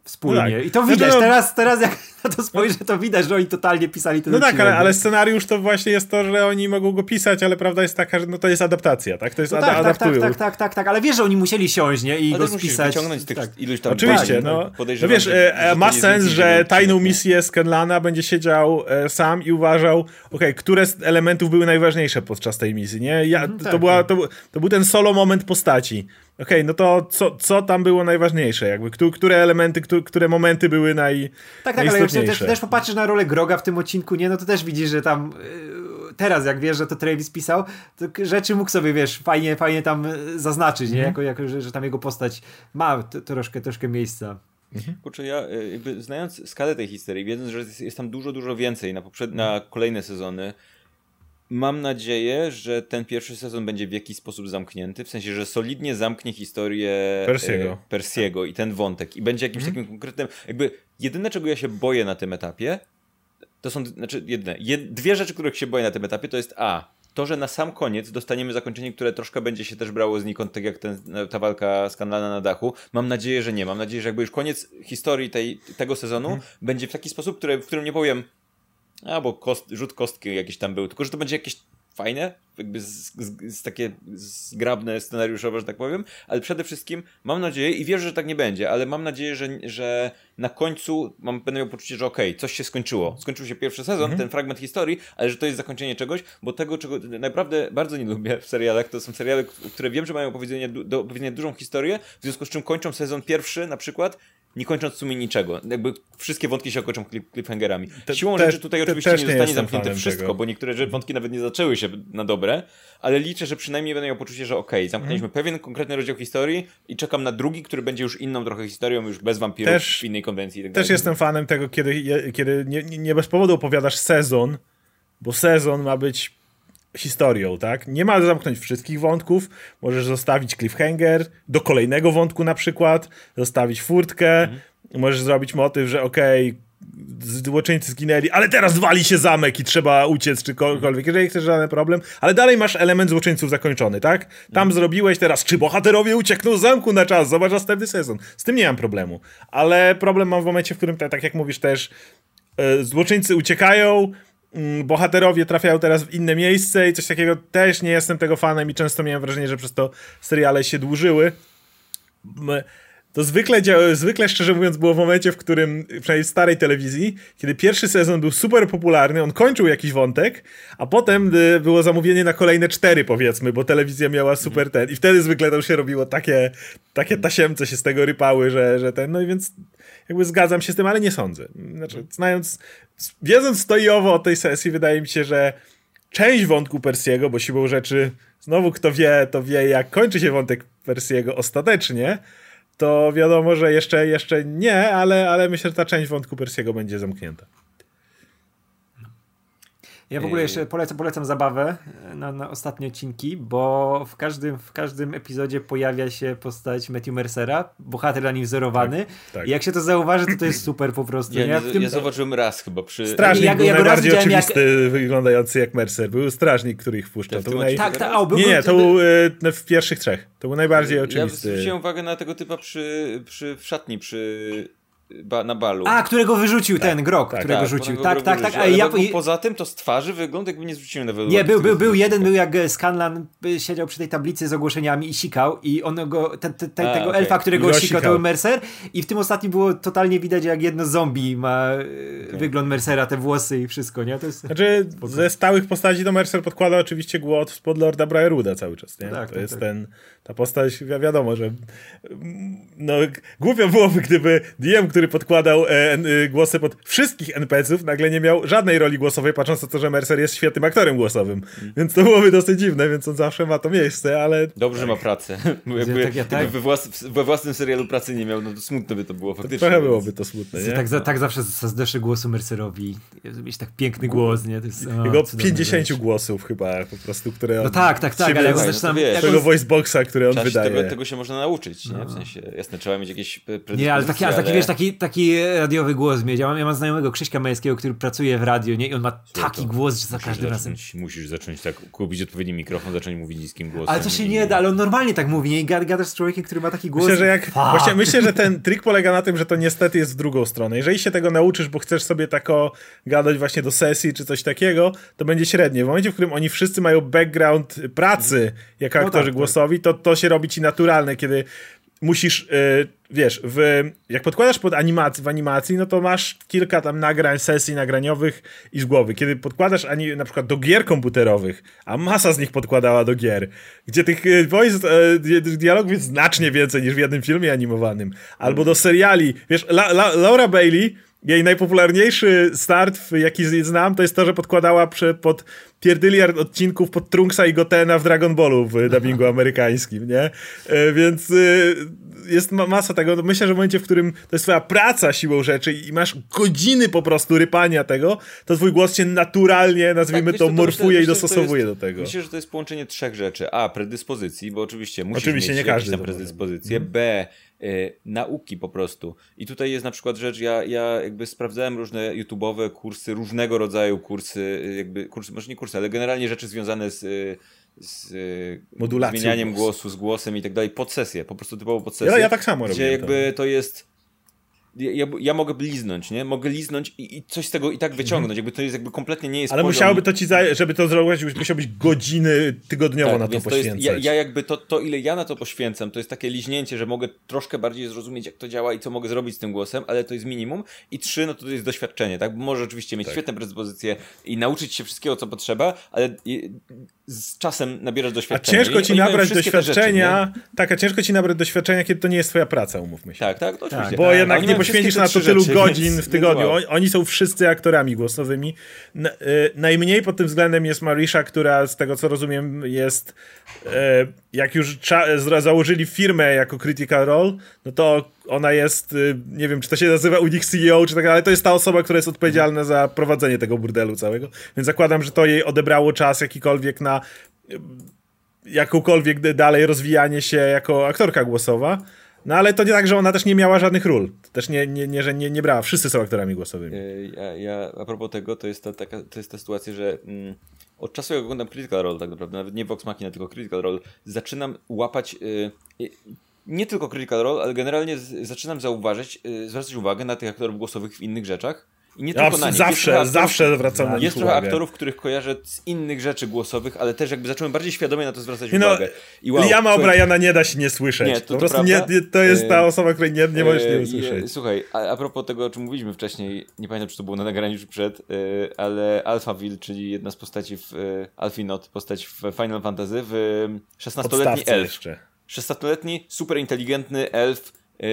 Speaker 3: wspólnie. No tak. I to widać. No, teraz, teraz jak na to spojrzę, to widać, że oni totalnie pisali ten
Speaker 1: No tak, ale, ale, scenariusz to właśnie jest to, że oni mogą go pisać, ale prawda jest taka, że no to jest adaptacja, tak? To jest
Speaker 3: no
Speaker 1: tak, tak,
Speaker 3: tak, tak, tak, tak, tak, ale wiesz, że oni musieli siąść, nie? I ale go spisać.
Speaker 2: wyciągnąć tych tak. iluś tam
Speaker 1: Oczywiście, no. no wiesz, e, ma sens, że tajną misję Scanlana będzie siedział e, sam i uważał, okej, okay, które z elementów były najważniejsze podczas tej misji, nie? Ja, mhm, to, tak, była, to, to był ten solo moment postaci. Okej, okay, no to co, co tam było najważniejsze? Jakby, które elementy, które momenty były naj,
Speaker 3: Tak, tak, ale jak też, też popatrzysz na rolę Groga w tym odcinku, nie, no to też widzisz, że tam yy, teraz jak wiesz, że to Travis pisał, to rzeczy mógł sobie, wiesz, fajnie, fajnie tam y, zaznaczyć, nie? Mhm. Jako, jako że, że, tam jego postać ma troszkę, troszkę miejsca.
Speaker 2: Mhm. Kurczę, ja y, jakby znając skalę tej historii, wiedząc, że jest, jest tam dużo, dużo więcej na, poprzed... na kolejne sezony, Mam nadzieję, że ten pierwszy sezon będzie w jakiś sposób zamknięty, w sensie, że solidnie zamknie historię
Speaker 1: e, Persiego,
Speaker 2: Persiego i ten wątek i będzie jakimś mhm. takim konkretnym, jakby jedyne czego ja się boję na tym etapie, to są, znaczy jedne, jed, dwie rzeczy, których się boję na tym etapie, to jest a, to, że na sam koniec dostaniemy zakończenie, które troszkę będzie się też brało znikąd, tak jak ten, ta walka skandalna na dachu. Mam nadzieję, że nie. Mam nadzieję, że jakby już koniec historii tej, tego sezonu hmm. będzie w taki sposób, który, w którym nie powiem albo kost, rzut kostki jakiś tam był, tylko że to będzie jakieś fajne, jakby z, z, z takie zgrabne scenariuszowe, że tak powiem, ale przede wszystkim mam nadzieję i wierzę, że tak nie będzie, ale mam nadzieję, że, że na końcu mam, będę miał poczucie, że okej, okay, coś się skończyło. Skończył się pierwszy sezon, mhm. ten fragment historii, ale że to jest zakończenie czegoś, bo tego, czego naprawdę bardzo nie lubię w serialach, to są seriale, które wiem, że mają opowiedzenie, do opowiedzenia dużą historię, w związku z czym kończą sezon pierwszy na przykład nie kończąc w sumie niczego. Jakby wszystkie wątki się okończą cliffhangerami. Siłą te, rzeczy tutaj te, oczywiście nie zostanie zamknięte wszystko, tego. bo niektóre wątki nawet nie zaczęły się na dobre, ale liczę, że przynajmniej będę miał poczucie, że okej, okay, zamknęliśmy mhm. pewien konkretny rozdział historii i czekam na drugi, który będzie już inną trochę historią, już bez wampirów też, w innej konwencji.
Speaker 1: Tak też jestem fanem tego, kiedy, kiedy nie, nie bez powodu opowiadasz sezon, bo sezon ma być historią, tak? Nie ma zamknąć wszystkich wątków, możesz zostawić cliffhanger do kolejnego wątku na przykład, zostawić furtkę, mhm. możesz zrobić motyw, że okej, okay, złoczyńcy zginęli, ale teraz wali się zamek i trzeba uciec czy cokolwiek, jeżeli chcesz żaden problem, ale dalej masz element złoczyńców zakończony, tak? Tam mhm. zrobiłeś teraz, czy bohaterowie uciekną z zamku na czas, zobacz następny sezon. Z tym nie mam problemu, ale problem mam w momencie, w którym, tak jak mówisz też, yy, złoczyńcy uciekają, Mm, bohaterowie trafiają teraz w inne miejsce i coś takiego też nie jestem tego fanem i często miałem wrażenie, że przez to seriale się dłużyły. To zwykle, zwykle, szczerze mówiąc, było w momencie, w którym, przynajmniej w starej telewizji, kiedy pierwszy sezon był super popularny, on kończył jakiś wątek, a potem y, było zamówienie na kolejne cztery, powiedzmy, bo telewizja miała super ten. I wtedy zwykle to się robiło takie, takie tasiemce się z tego rypały, że, że ten, no i więc jakby zgadzam się z tym, ale nie sądzę. Znaczy, znając, wiedząc stojowo o tej sesji, wydaje mi się, że część wątku Persiego, bo siłą rzeczy, znowu kto wie, to wie, jak kończy się wątek Persiego ostatecznie, to wiadomo, że jeszcze, jeszcze nie, ale, ale myślę, że ta część wątku Persiego będzie zamknięta.
Speaker 3: Ja w ogóle jeszcze polecam, polecam zabawę na, na ostatnie odcinki, bo w każdym, w każdym epizodzie pojawia się postać Matthew Mercera, bohater na nim wzorowany. Tak, tak. I jak się to zauważy, to to jest super po prostu.
Speaker 2: Ja,
Speaker 3: nie?
Speaker 2: tym... ja zobaczyłem raz chyba przy...
Speaker 1: Strażnik ja, był ja najbardziej oczywisty, jak... wyglądający jak Mercer. Był strażnik, który ich wpuszczał.
Speaker 2: To był naj...
Speaker 3: Tak, tak, był,
Speaker 1: nie, nie, to był e, w pierwszych trzech. To był najbardziej oczywisty.
Speaker 2: Ja zwróciłem uwagę na tego typa przy, przy w szatni, przy ba, na balu.
Speaker 3: A, którego wyrzucił tak, ten grok, tak, którego tak, rzucił. Tak, tak, tak.
Speaker 2: Ale ja... poza tym to z twarzy wygląda jakby nie zwróciłem na
Speaker 3: Nie, był, był, był jeden, był jak Scanlan siedział przy tej tablicy z ogłoszeniami i sikał i on go, te, te, te, A, tego okay. elfa, którego go sikał, to był Mercer i w tym ostatnim było totalnie widać jak jedno zombie ma e, okay. wygląd Mercera, te włosy i wszystko, nie? To jest...
Speaker 1: Znaczy ze stałych postaci to Mercer podkłada oczywiście głos spod Lorda Briaruda cały czas, nie? Tak, to tak, jest tak. ten, ta postać, wi wiadomo, że no głupio byłoby, gdyby DM, który podkładał e, e, głosy pod wszystkich NPC-ów, nagle nie miał żadnej roli głosowej, patrząc na to, że Mercer jest świetnym aktorem głosowym. Mm. Więc to byłoby dosyć dziwne, więc on zawsze ma to miejsce, ale...
Speaker 2: Dobrze tak. ma pracę. jakby, tak, ja tak. we, włas we, własnym serialu pracy nie miał, no to smutno by to było faktycznie.
Speaker 1: Trochę więc... byłoby to smutne, nie?
Speaker 3: Tak, za, tak zawsze zazdeszy głosu Mercerowi. Mieć tak piękny głos, nie? To jest,
Speaker 1: o, Jego 50 rzecz. głosów chyba po prostu, które
Speaker 3: No tak, tak, tak, ale jak
Speaker 1: zaczynam... Tego voiceboxa, który on wydaje.
Speaker 2: Tego, tego się można nauczyć, nie? W no. sensie, jasne, trzeba mieć jakieś
Speaker 3: Nie, ale taki, ale taki, wiesz, taki, taki radiowy głos mieć. Ja mam, ja mam znajomego Krzyśka Majewskiego, który pracuje w radio, nie? I on ma taki głos, że za każdym razem...
Speaker 2: Musisz zacząć tak, kupić odpowiedni mikrofon, zacząć mówić niskim głosem.
Speaker 3: Ale to się nie da, ale on normalnie tak mówi, nie? I gadasz z człowiekiem, który ma taki głos.
Speaker 1: Myślę, że jak... Właśnie, myślę, że ten trik polega na tym, że to niestety jest w drugą stronę. Jeżeli się tego nauczysz, bo chcesz sobie tako gadać właśnie do sesji czy coś takiego, to będzie średnie. W momencie, w którym oni wszyscy mają background pracy jako no aktorzy tak. głosowi, to to się robi ci naturalne, kiedy musisz, yy, wiesz, w, jak podkładasz pod animacji, w animacji, no to masz kilka tam nagrań, sesji nagraniowych i z głowy. Kiedy podkładasz ani, na przykład do gier komputerowych, a masa z nich podkładała do gier, gdzie tych y, voice, yy, dialogów jest znacznie więcej niż w jednym filmie animowanym, albo do seriali, wiesz, La, La, Laura Bailey jej najpopularniejszy start, jaki znam, to jest to, że podkładała pod pierdyliard odcinków pod Trunksa i Gotena w Dragon Ballu w dubbingu amerykańskim, nie? E, więc e, jest masa tego. Myślę, że w momencie, w którym to jest twoja praca siłą rzeczy i masz godziny po prostu rypania tego, to twój głos się naturalnie, nazwijmy tak, to, morfuje myślę, i dostosowuje
Speaker 2: jest,
Speaker 1: do tego.
Speaker 2: Myślę, że to jest połączenie trzech rzeczy. A, predyspozycji, bo oczywiście musisz oczywiście, mieć nie każdy na predyspozycję. Mhm. B, y, nauki po prostu. I tutaj jest na przykład rzecz, ja, ja jakby sprawdzałem różne YouTube'owe kursy, różnego rodzaju kursy, jakby kursy, może nie kursy, ale generalnie rzeczy związane z z Modulacją zmienianiem głosu. głosu, z głosem i tak dalej, pod sesję, po prostu typowo pod sesję.
Speaker 1: Ja, ja tak samo
Speaker 2: gdzie
Speaker 1: robię.
Speaker 2: jakby to. to jest ja, ja, mogę liznąć, nie? Mogę liznąć i, i, coś z tego i tak wyciągnąć. Mhm. Jakby to jest jakby kompletnie nie jest
Speaker 1: Ale poziom... musiałoby to ci, za... żeby to zrobić, musiał być godziny tygodniowo tak, na to poświęcać.
Speaker 2: To jest, ja, ja, jakby to, to, ile ja na to poświęcam, to jest takie liźnięcie, że mogę troszkę bardziej zrozumieć, jak to działa i co mogę zrobić z tym głosem, ale to jest minimum. I trzy, no to, to jest doświadczenie, tak? Bo może oczywiście mieć tak. świetne predyspozycje i nauczyć się wszystkiego, co potrzeba, ale z czasem nabierasz doświadczenia.
Speaker 1: A ciężko ci nabrać doświadczenia, rzeczy, tak, a ciężko ci nabrać doświadczenia, kiedy to nie jest twoja praca, umówmy się.
Speaker 2: Tak, tak, to oczywiście.
Speaker 1: Bo jednak nie poświęcisz na to tylu rzeczy, godzin w tygodniu. Oni, oni są wszyscy aktorami głosowymi. Y, najmniej pod tym względem jest Marisha, która z tego co rozumiem jest y, jak już założyli firmę jako Critical Role, no to ona jest, y, nie wiem, czy to się nazywa u nich CEO, czy tak, ale to jest ta osoba, która jest odpowiedzialna za prowadzenie tego burdelu całego. Więc zakładam, że to jej odebrało czas jakikolwiek na jakąkolwiek dalej rozwijanie się jako aktorka głosowa. No ale to nie tak, że ona też nie miała żadnych ról. Też nie, nie, nie że nie, nie brała. Wszyscy są aktorami głosowymi.
Speaker 2: E, ja, ja a propos tego, to jest ta, taka, to jest ta sytuacja, że mm, od czasu jak oglądam Critical Role tak naprawdę, nawet nie Vox Machina, tylko Critical Role, zaczynam łapać y, nie tylko Critical Role, ale generalnie zaczynam zauważyć, y, zwracać uwagę na tych aktorów głosowych w innych rzeczach i nie tylko na nich.
Speaker 1: Zawsze, aktorów, zawsze wracam na nich
Speaker 2: Jest trochę aktorów, których kojarzę z innych rzeczy głosowych, ale też jakby zacząłem bardziej świadomie na to zwracać no, uwagę.
Speaker 1: I wow, Liama O'Briana nie da się nie słyszeć. Nie, to, to po prostu nie, to jest ta osoba, której nie, nie możesz nie usłyszeć.
Speaker 2: Słuchaj, a, a propos tego, o czym mówiliśmy wcześniej, nie pamiętam, czy to było na nagraniu, czy przed, e, ale Alphaville, czyli jedna z postaci w e, Alfinot, postać w Final Fantasy, w 16-letni elf. 16-letni, super inteligentny elf, e,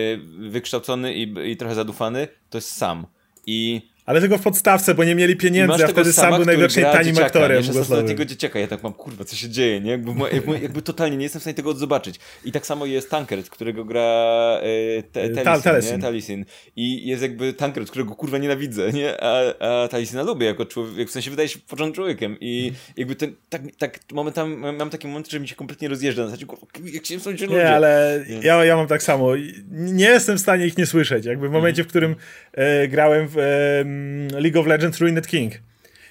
Speaker 2: wykształcony i, i trochę zadufany, to jest sam. I
Speaker 1: ale tylko w podstawce, bo nie mieli pieniędzy, a wtedy sam był najwięcej tanim aktorem.
Speaker 2: Ja tego dzieciaka, ja tak mam, kurwa, co się dzieje, nie? Jakby, jakby, jakby, totalnie nie jestem w stanie tego zobaczyć. I tak samo jest Tankred, którego gra e, te, Talisin, Talisin. I jest jakby Tankred, którego kurwa nienawidzę, nie? A, a Talisina lubię jako człowiek, w sensie wydaje się porządnym człowiekiem. I jakby ten, tak, tak momentami, mam taki moment, że mi się kompletnie rozjeżdża na zasadzie, kurwa, jak się są ludzie.
Speaker 1: Nie, ale ja, ja mam tak samo. Nie jestem w stanie ich nie słyszeć. Jakby w momencie, w którym e, grałem w e, League of Legends Ruined King.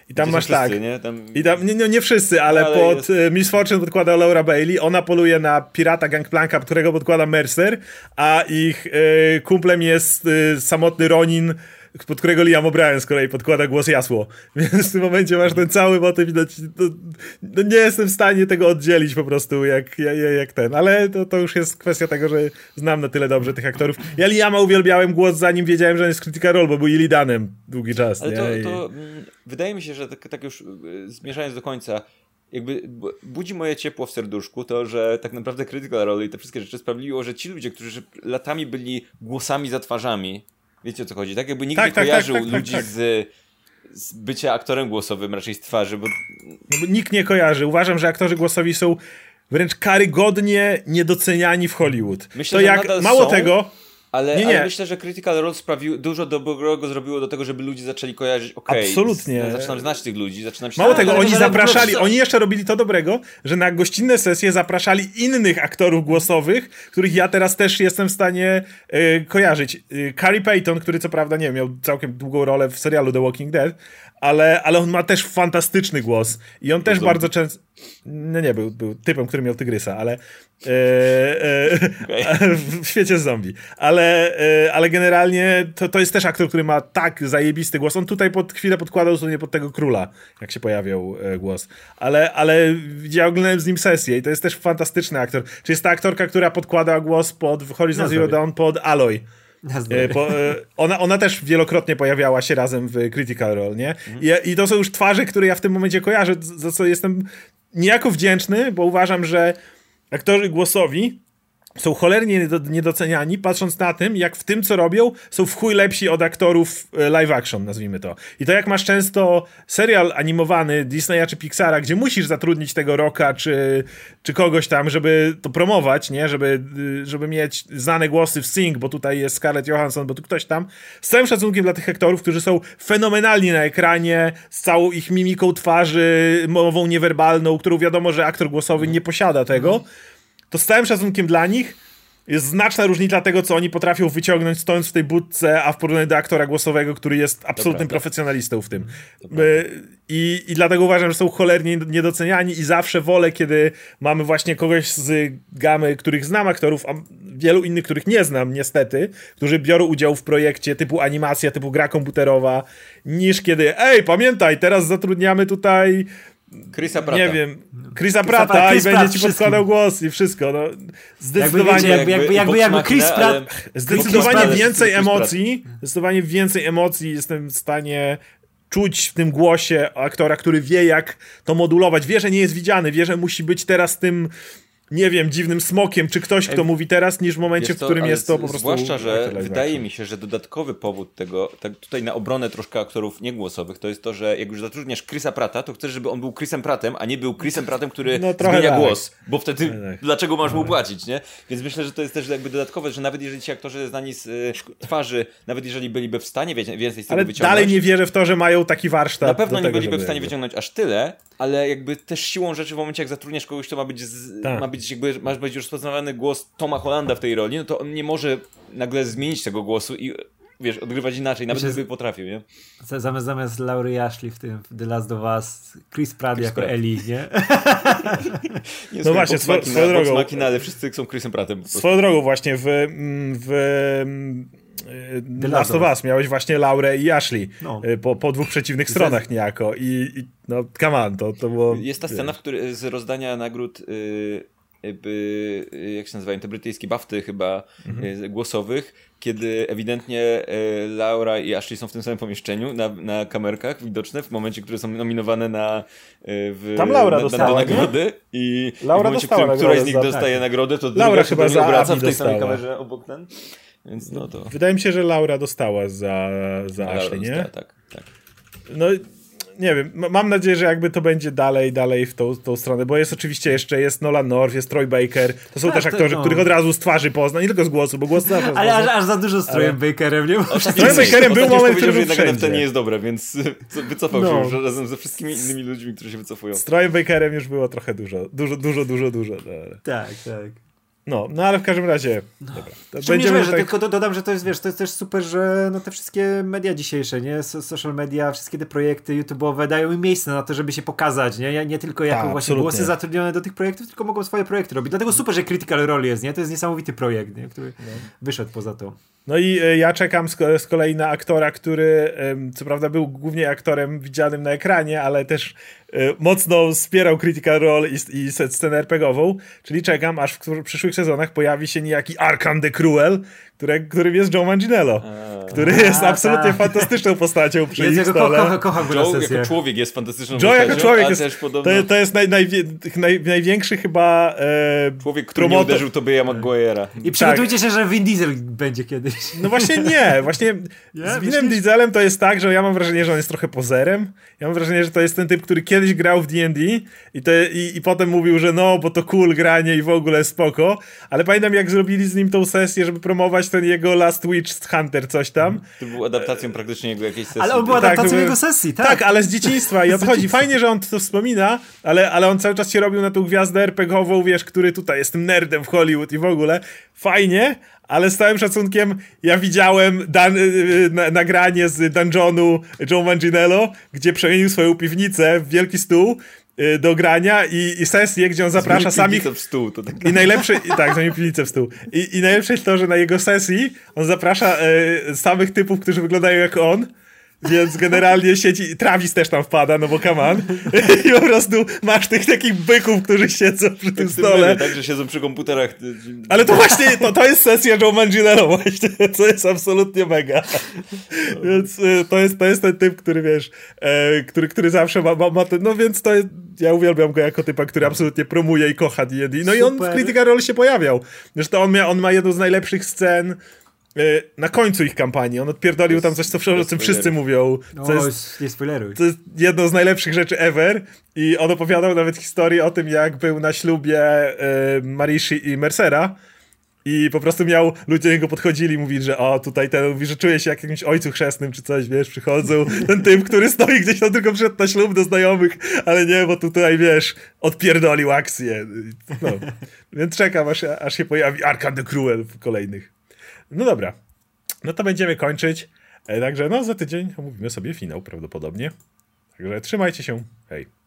Speaker 1: I tam masz tak. Wszyscy, nie? Tam... I tam, nie, nie, nie wszyscy, ale, ale pod jest... E, Miss Fortune podkłada Laura Bailey. Ona poluje na pirata Gangplanka, którego podkłada Mercer, a ich y, kumplem jest y, samotny Ronin pod którego Liam O'Brien z kolei podkłada głos jasło. Więc w tym momencie masz ten cały motyw widać. No, no nie jestem w stanie tego oddzielić po prostu jak, jak, jak ten, ale to, to już jest kwestia tego, że znam na tyle dobrze tych aktorów. Ja Liama uwielbiałem głos zanim wiedziałem, że on jest Critical Role, bo był Illidanem długi czas.
Speaker 2: Ale to, to mm, wydaje mi się, że tak, tak już y, zmierzając do końca, jakby budzi moje ciepło w serduszku to, że tak naprawdę Critical Role i te wszystkie rzeczy sprawiło, że ci ludzie, którzy latami byli głosami za twarzami, Wiecie o co chodzi, tak? Jakby nikt tak, nie tak, tak kojarzył tak, tak, ludzi z, z bycia aktorem głosowym raczej z twarzy, bo...
Speaker 1: Nikt nie kojarzy. Uważam, że aktorzy głosowi są wręcz karygodnie niedoceniani w Hollywood. Myślę, to jak mało są, tego
Speaker 2: ale, nie, nie. ale myślę, że Critical Role sprawił, dużo dobrego zrobiło do tego, żeby ludzie zaczęli kojarzyć, okej, okay,
Speaker 1: Absolutnie.
Speaker 2: zaczynam znać tych ludzi, zaczynam się...
Speaker 1: Mało tego, oni zapraszali, oni jeszcze robili to dobrego, że na gościnne sesje zapraszali innych aktorów głosowych, których ja teraz też jestem w stanie y, kojarzyć. Y, Carrie Payton, który co prawda, nie wiem, miał całkiem długą rolę w serialu The Walking Dead, ale, ale on ma też fantastyczny głos i on też bardzo często... No nie, był, był typem, który miał tygrysa, ale e, e, w świecie zombie. Ale, e, ale generalnie to, to jest też aktor, który ma tak zajebisty głos. On tutaj pod chwilę podkładał sobie pod tego króla, jak się pojawiał głos. Ale, ale ja oglądałem z nim sesję i to jest też fantastyczny aktor. Czy jest ta aktorka, która podkłada głos pod Horizon no, Zero Dawn pod Aloy. Po, ona, ona też wielokrotnie pojawiała się razem w Critical Role, nie? Mhm. I, I, to są już twarze, które ja w tym momencie kojarzę, za co jestem niejako wdzięczny, bo uważam, że aktorzy głosowi są cholernie niedoceniani, patrząc na tym, jak w tym, co robią, są w chuj lepsi od aktorów e, live action, nazwijmy to. I to jak masz często serial animowany Disneya czy Pixara, gdzie musisz zatrudnić tego Rocka czy, czy kogoś tam, żeby to promować, nie? Żeby, y, żeby mieć znane głosy w Sing, bo tutaj jest Scarlett Johansson, bo tu ktoś tam. Z całym szacunkiem dla tych aktorów, którzy są fenomenalni na ekranie, z całą ich mimiką twarzy, mową niewerbalną, którą wiadomo, że aktor głosowy nie posiada tego to z całym szacunkiem dla nich jest znaczna różnica tego, co oni potrafią wyciągnąć stojąc w tej budce, a w porównaniu do aktora głosowego, który jest absolutnym profesjonalistą w tym. I, I dlatego uważam, że są cholernie niedoceniani i zawsze wolę, kiedy mamy właśnie kogoś z gamy, których znam aktorów, a wielu innych, których nie znam niestety, którzy biorą udział w projekcie typu animacja, typu gra komputerowa, niż kiedy, ej, pamiętaj, teraz zatrudniamy tutaj
Speaker 2: Chrisa Prata.
Speaker 1: Nie wiem, Chrisa Prata i będzie ci podkładał głos i wszystko. No, zdecydowanie.
Speaker 3: jakby, jakby, jakby, jakby Chris Pratt...
Speaker 1: Zdecydowanie więcej emocji, zdecydowanie więcej emocji jestem w stanie czuć w tym głosie aktora, który wie jak to modulować, wie, że nie jest widziany, wie, że musi być teraz tym nie wiem, dziwnym smokiem, czy ktoś, kto Ej, mówi teraz, niż w momencie, w którym jest to po prostu...
Speaker 2: Zwłaszcza, że wydaje mi się, że dodatkowy powód tego, tak tutaj na obronę troszkę aktorów niegłosowych, to jest to, że jak już zatrudniasz Chrisa Prata, to chcesz, żeby on był Chrisem Pratem, a nie był Chrisem Pratem, który no, zmienia tak. głos, bo wtedy tak. dlaczego masz mu płacić, nie? Więc myślę, że to jest też jakby dodatkowe, że nawet jeżeli ci aktorzy znani z y, twarzy, nawet jeżeli byliby w stanie więcej z tego
Speaker 1: ale
Speaker 2: wyciągnąć...
Speaker 1: dalej nie wierzę w to, że mają taki warsztat.
Speaker 2: Na pewno nie byliby w stanie wyciągnąć aż tyle, ale jakby też siłą rzeczy w momencie, jak zatrudniasz kogoś, kto ma być, z, tak. ma być jakby, masz być już rozpoznawany głos Toma Hollanda w tej roli, no to on nie może nagle zmienić tego głosu i wiesz, odgrywać inaczej, nawet gdyby potrafił, nie?
Speaker 3: Zamiast, zamiast Laury Ashley w tym w The Last of Us, Chris Pratt Chris jako Pratt. Ellie, nie?
Speaker 2: nie no właśnie, swoją drogą. Machina, ale wszyscy są Chrisem Prattem.
Speaker 1: Swoją drogą właśnie w, w Last of Us miałeś właśnie Laurę i Ashley no. Y, po, po dwóch przeciwnych stronach niejako i, i no come on, to, to było...
Speaker 2: Jest ta scena, w której z rozdania nagród yy, jakby, jak się nazywają, te brytyjskie bafty chyba mhm. Y, głosowych, kiedy ewidentnie y, Laura i Ashley są w tym samym pomieszczeniu, na, na kamerkach widoczne, w momencie, które są nominowane na w,
Speaker 1: Tam Laura
Speaker 2: na,
Speaker 1: dostała,
Speaker 2: na nagrody i, Laura i w momencie, w którym któraś z nich dostaje tak. nagrodę, to
Speaker 1: Laura chyba
Speaker 2: za obraca w tej samej kamerze obok ten. Więc no to...
Speaker 1: Wydaje mi się, że Laura dostała za, za Laura Ashley, dostała, nie?
Speaker 2: tak, tak.
Speaker 1: No nie wiem, mam nadzieję, że jakby to będzie dalej, dalej w tą, tą stronę, bo jest oczywiście jeszcze, jest Nolan North, jest Troy Baker, to są tak, też aktorzy, no. których od razu z twarzy pozna, nie tylko z głosu, bo głos zawsze
Speaker 3: Ale aż, aż, za dużo z Troyem ale... Bakerem, nie?
Speaker 1: Z Troyem Bakerem był moment,
Speaker 2: który że jednak nie jest dobre, więc wycofał no. się już razem ze wszystkimi innymi ludźmi, którzy się wycofują.
Speaker 1: Z Troyem Bakerem już było trochę dużo, dużo, dużo, dużo, dużo. No.
Speaker 3: Tak, tak.
Speaker 1: No, no ale w każdym razie. No. Dobra.
Speaker 3: Będziemy że tak... tylko dodam, że to jest, wiesz, to jest też super, że no te wszystkie media dzisiejsze, nie? Social media, wszystkie te projekty YouTube'owe dają im miejsce na to, żeby się pokazać, nie? Nie tylko jako Ta, właśnie absolutnie. głosy zatrudnione do tych projektów, tylko mogą swoje projekty robić. Dlatego super, że Critical Role jest, nie? To jest niesamowity projekt, nie? Który no. wyszedł poza to.
Speaker 1: No i e, ja czekam z, z kolei na aktora, który co prawda był głównie aktorem widzianym na ekranie, ale też e, mocno wspierał Critical Role i, i scenę RPGową, czyli czekam, aż w przyszłych sezonach pojawi się niejaki Arkham the Cruel, które, którym jest Joe Manginello, który jest absolutnie fantastyczną postacią przy Więc ich stole. Ko
Speaker 3: ko kocham
Speaker 2: Joe jako człowiek jest fantastyczną
Speaker 1: Joe postacią, jako człowiek jest, podobno... to, to jest naj, naj, naj, największy chyba e,
Speaker 2: Człowiek, który promotor... nie uderzył Tobi'a Maguire'a.
Speaker 3: I przygotujcie tak. się, że Vin Diesel będzie kiedyś.
Speaker 1: No właśnie nie, właśnie yeah, z Vinem Dieselem to jest tak, że ja mam wrażenie, że on jest trochę pozerem. Ja mam wrażenie, że to jest ten typ, który kiedyś grał w D&D i, i, i potem mówił, że no, bo to cool granie i w ogóle spoko, ale pamiętam jak zrobili z nim tą sesję, żeby promować ten jego Last Witch Hunter coś tam.
Speaker 2: To był adaptacją praktycznie jego jakiejś sesji.
Speaker 3: Ale on był tak, adaptacją tak, jego sesji, tak?
Speaker 1: Tak, ale z dzieciństwa i odchodzi. Fajnie, że on to wspomina, ale, ale on cały czas się robił na tą gwiazdę RPGową, wiesz, który tutaj jest tym nerdem w Hollywood i w ogóle. Fajnie, ale z całym szacunkiem ja widziałem dan- y, y, na- nagranie z dungeonu Joe Manginello, gdzie przemienił swoją piwnicę w wielki stół do grania i, i sesję, gdzie on zaprasza samych...
Speaker 2: w stół. To tak.
Speaker 1: I najlepsze... I, tak, zmienił piwnicę w stół. I, I najlepsze jest to, że na jego sesji on zaprasza y, samych typów, którzy wyglądają jak on, więc generalnie siedzi, Travis też tam wpada, no bo come on. I po prostu masz tych takich byków, którzy siedzą przy tym stole.
Speaker 2: Tak, że siedzą przy komputerach.
Speaker 1: Ale to właśnie, to, to jest sesja Joe Manginello właśnie, co jest absolutnie mega. Więc y, to jest, to jest ten typ, który wiesz, e, który, który zawsze ma, ma, ma ten, no więc to jest, ja uwielbiam go jako typa, który absolutnie promuje i kocha D&D. No Super. i on w Critical Role się pojawiał. Zresztą on, mia, on ma jedną z najlepszych scen na końcu ich kampanii. On odpierdolił tam coś, co o czym wszyscy mówią.
Speaker 3: Co no, jest, nie spoileruj.
Speaker 1: To jest jedno z najlepszych rzeczy ever. I on opowiadał nawet historię o tym, jak był na ślubie y, Marishi i Mercera. I po prostu miał, ludzie do niego podchodzili, mówili, że o, tutaj ten, mówi, że czuje się jak jakimś ojcu chrzestnym czy coś, wiesz, przychodzą, ten typ, który stoi gdzieś tam tylko przyszedł na ślub do znajomych, ale nie, bo tutaj, wiesz, odpierdolił akcję. No. Więc czekam, aż, aż się pojawi Arkan the Cruel w kolejnych. No dobra. No to będziemy kończyć. E, także no za tydzień omówimy sobie finał prawdopodobnie. Także trzymajcie się. Hej.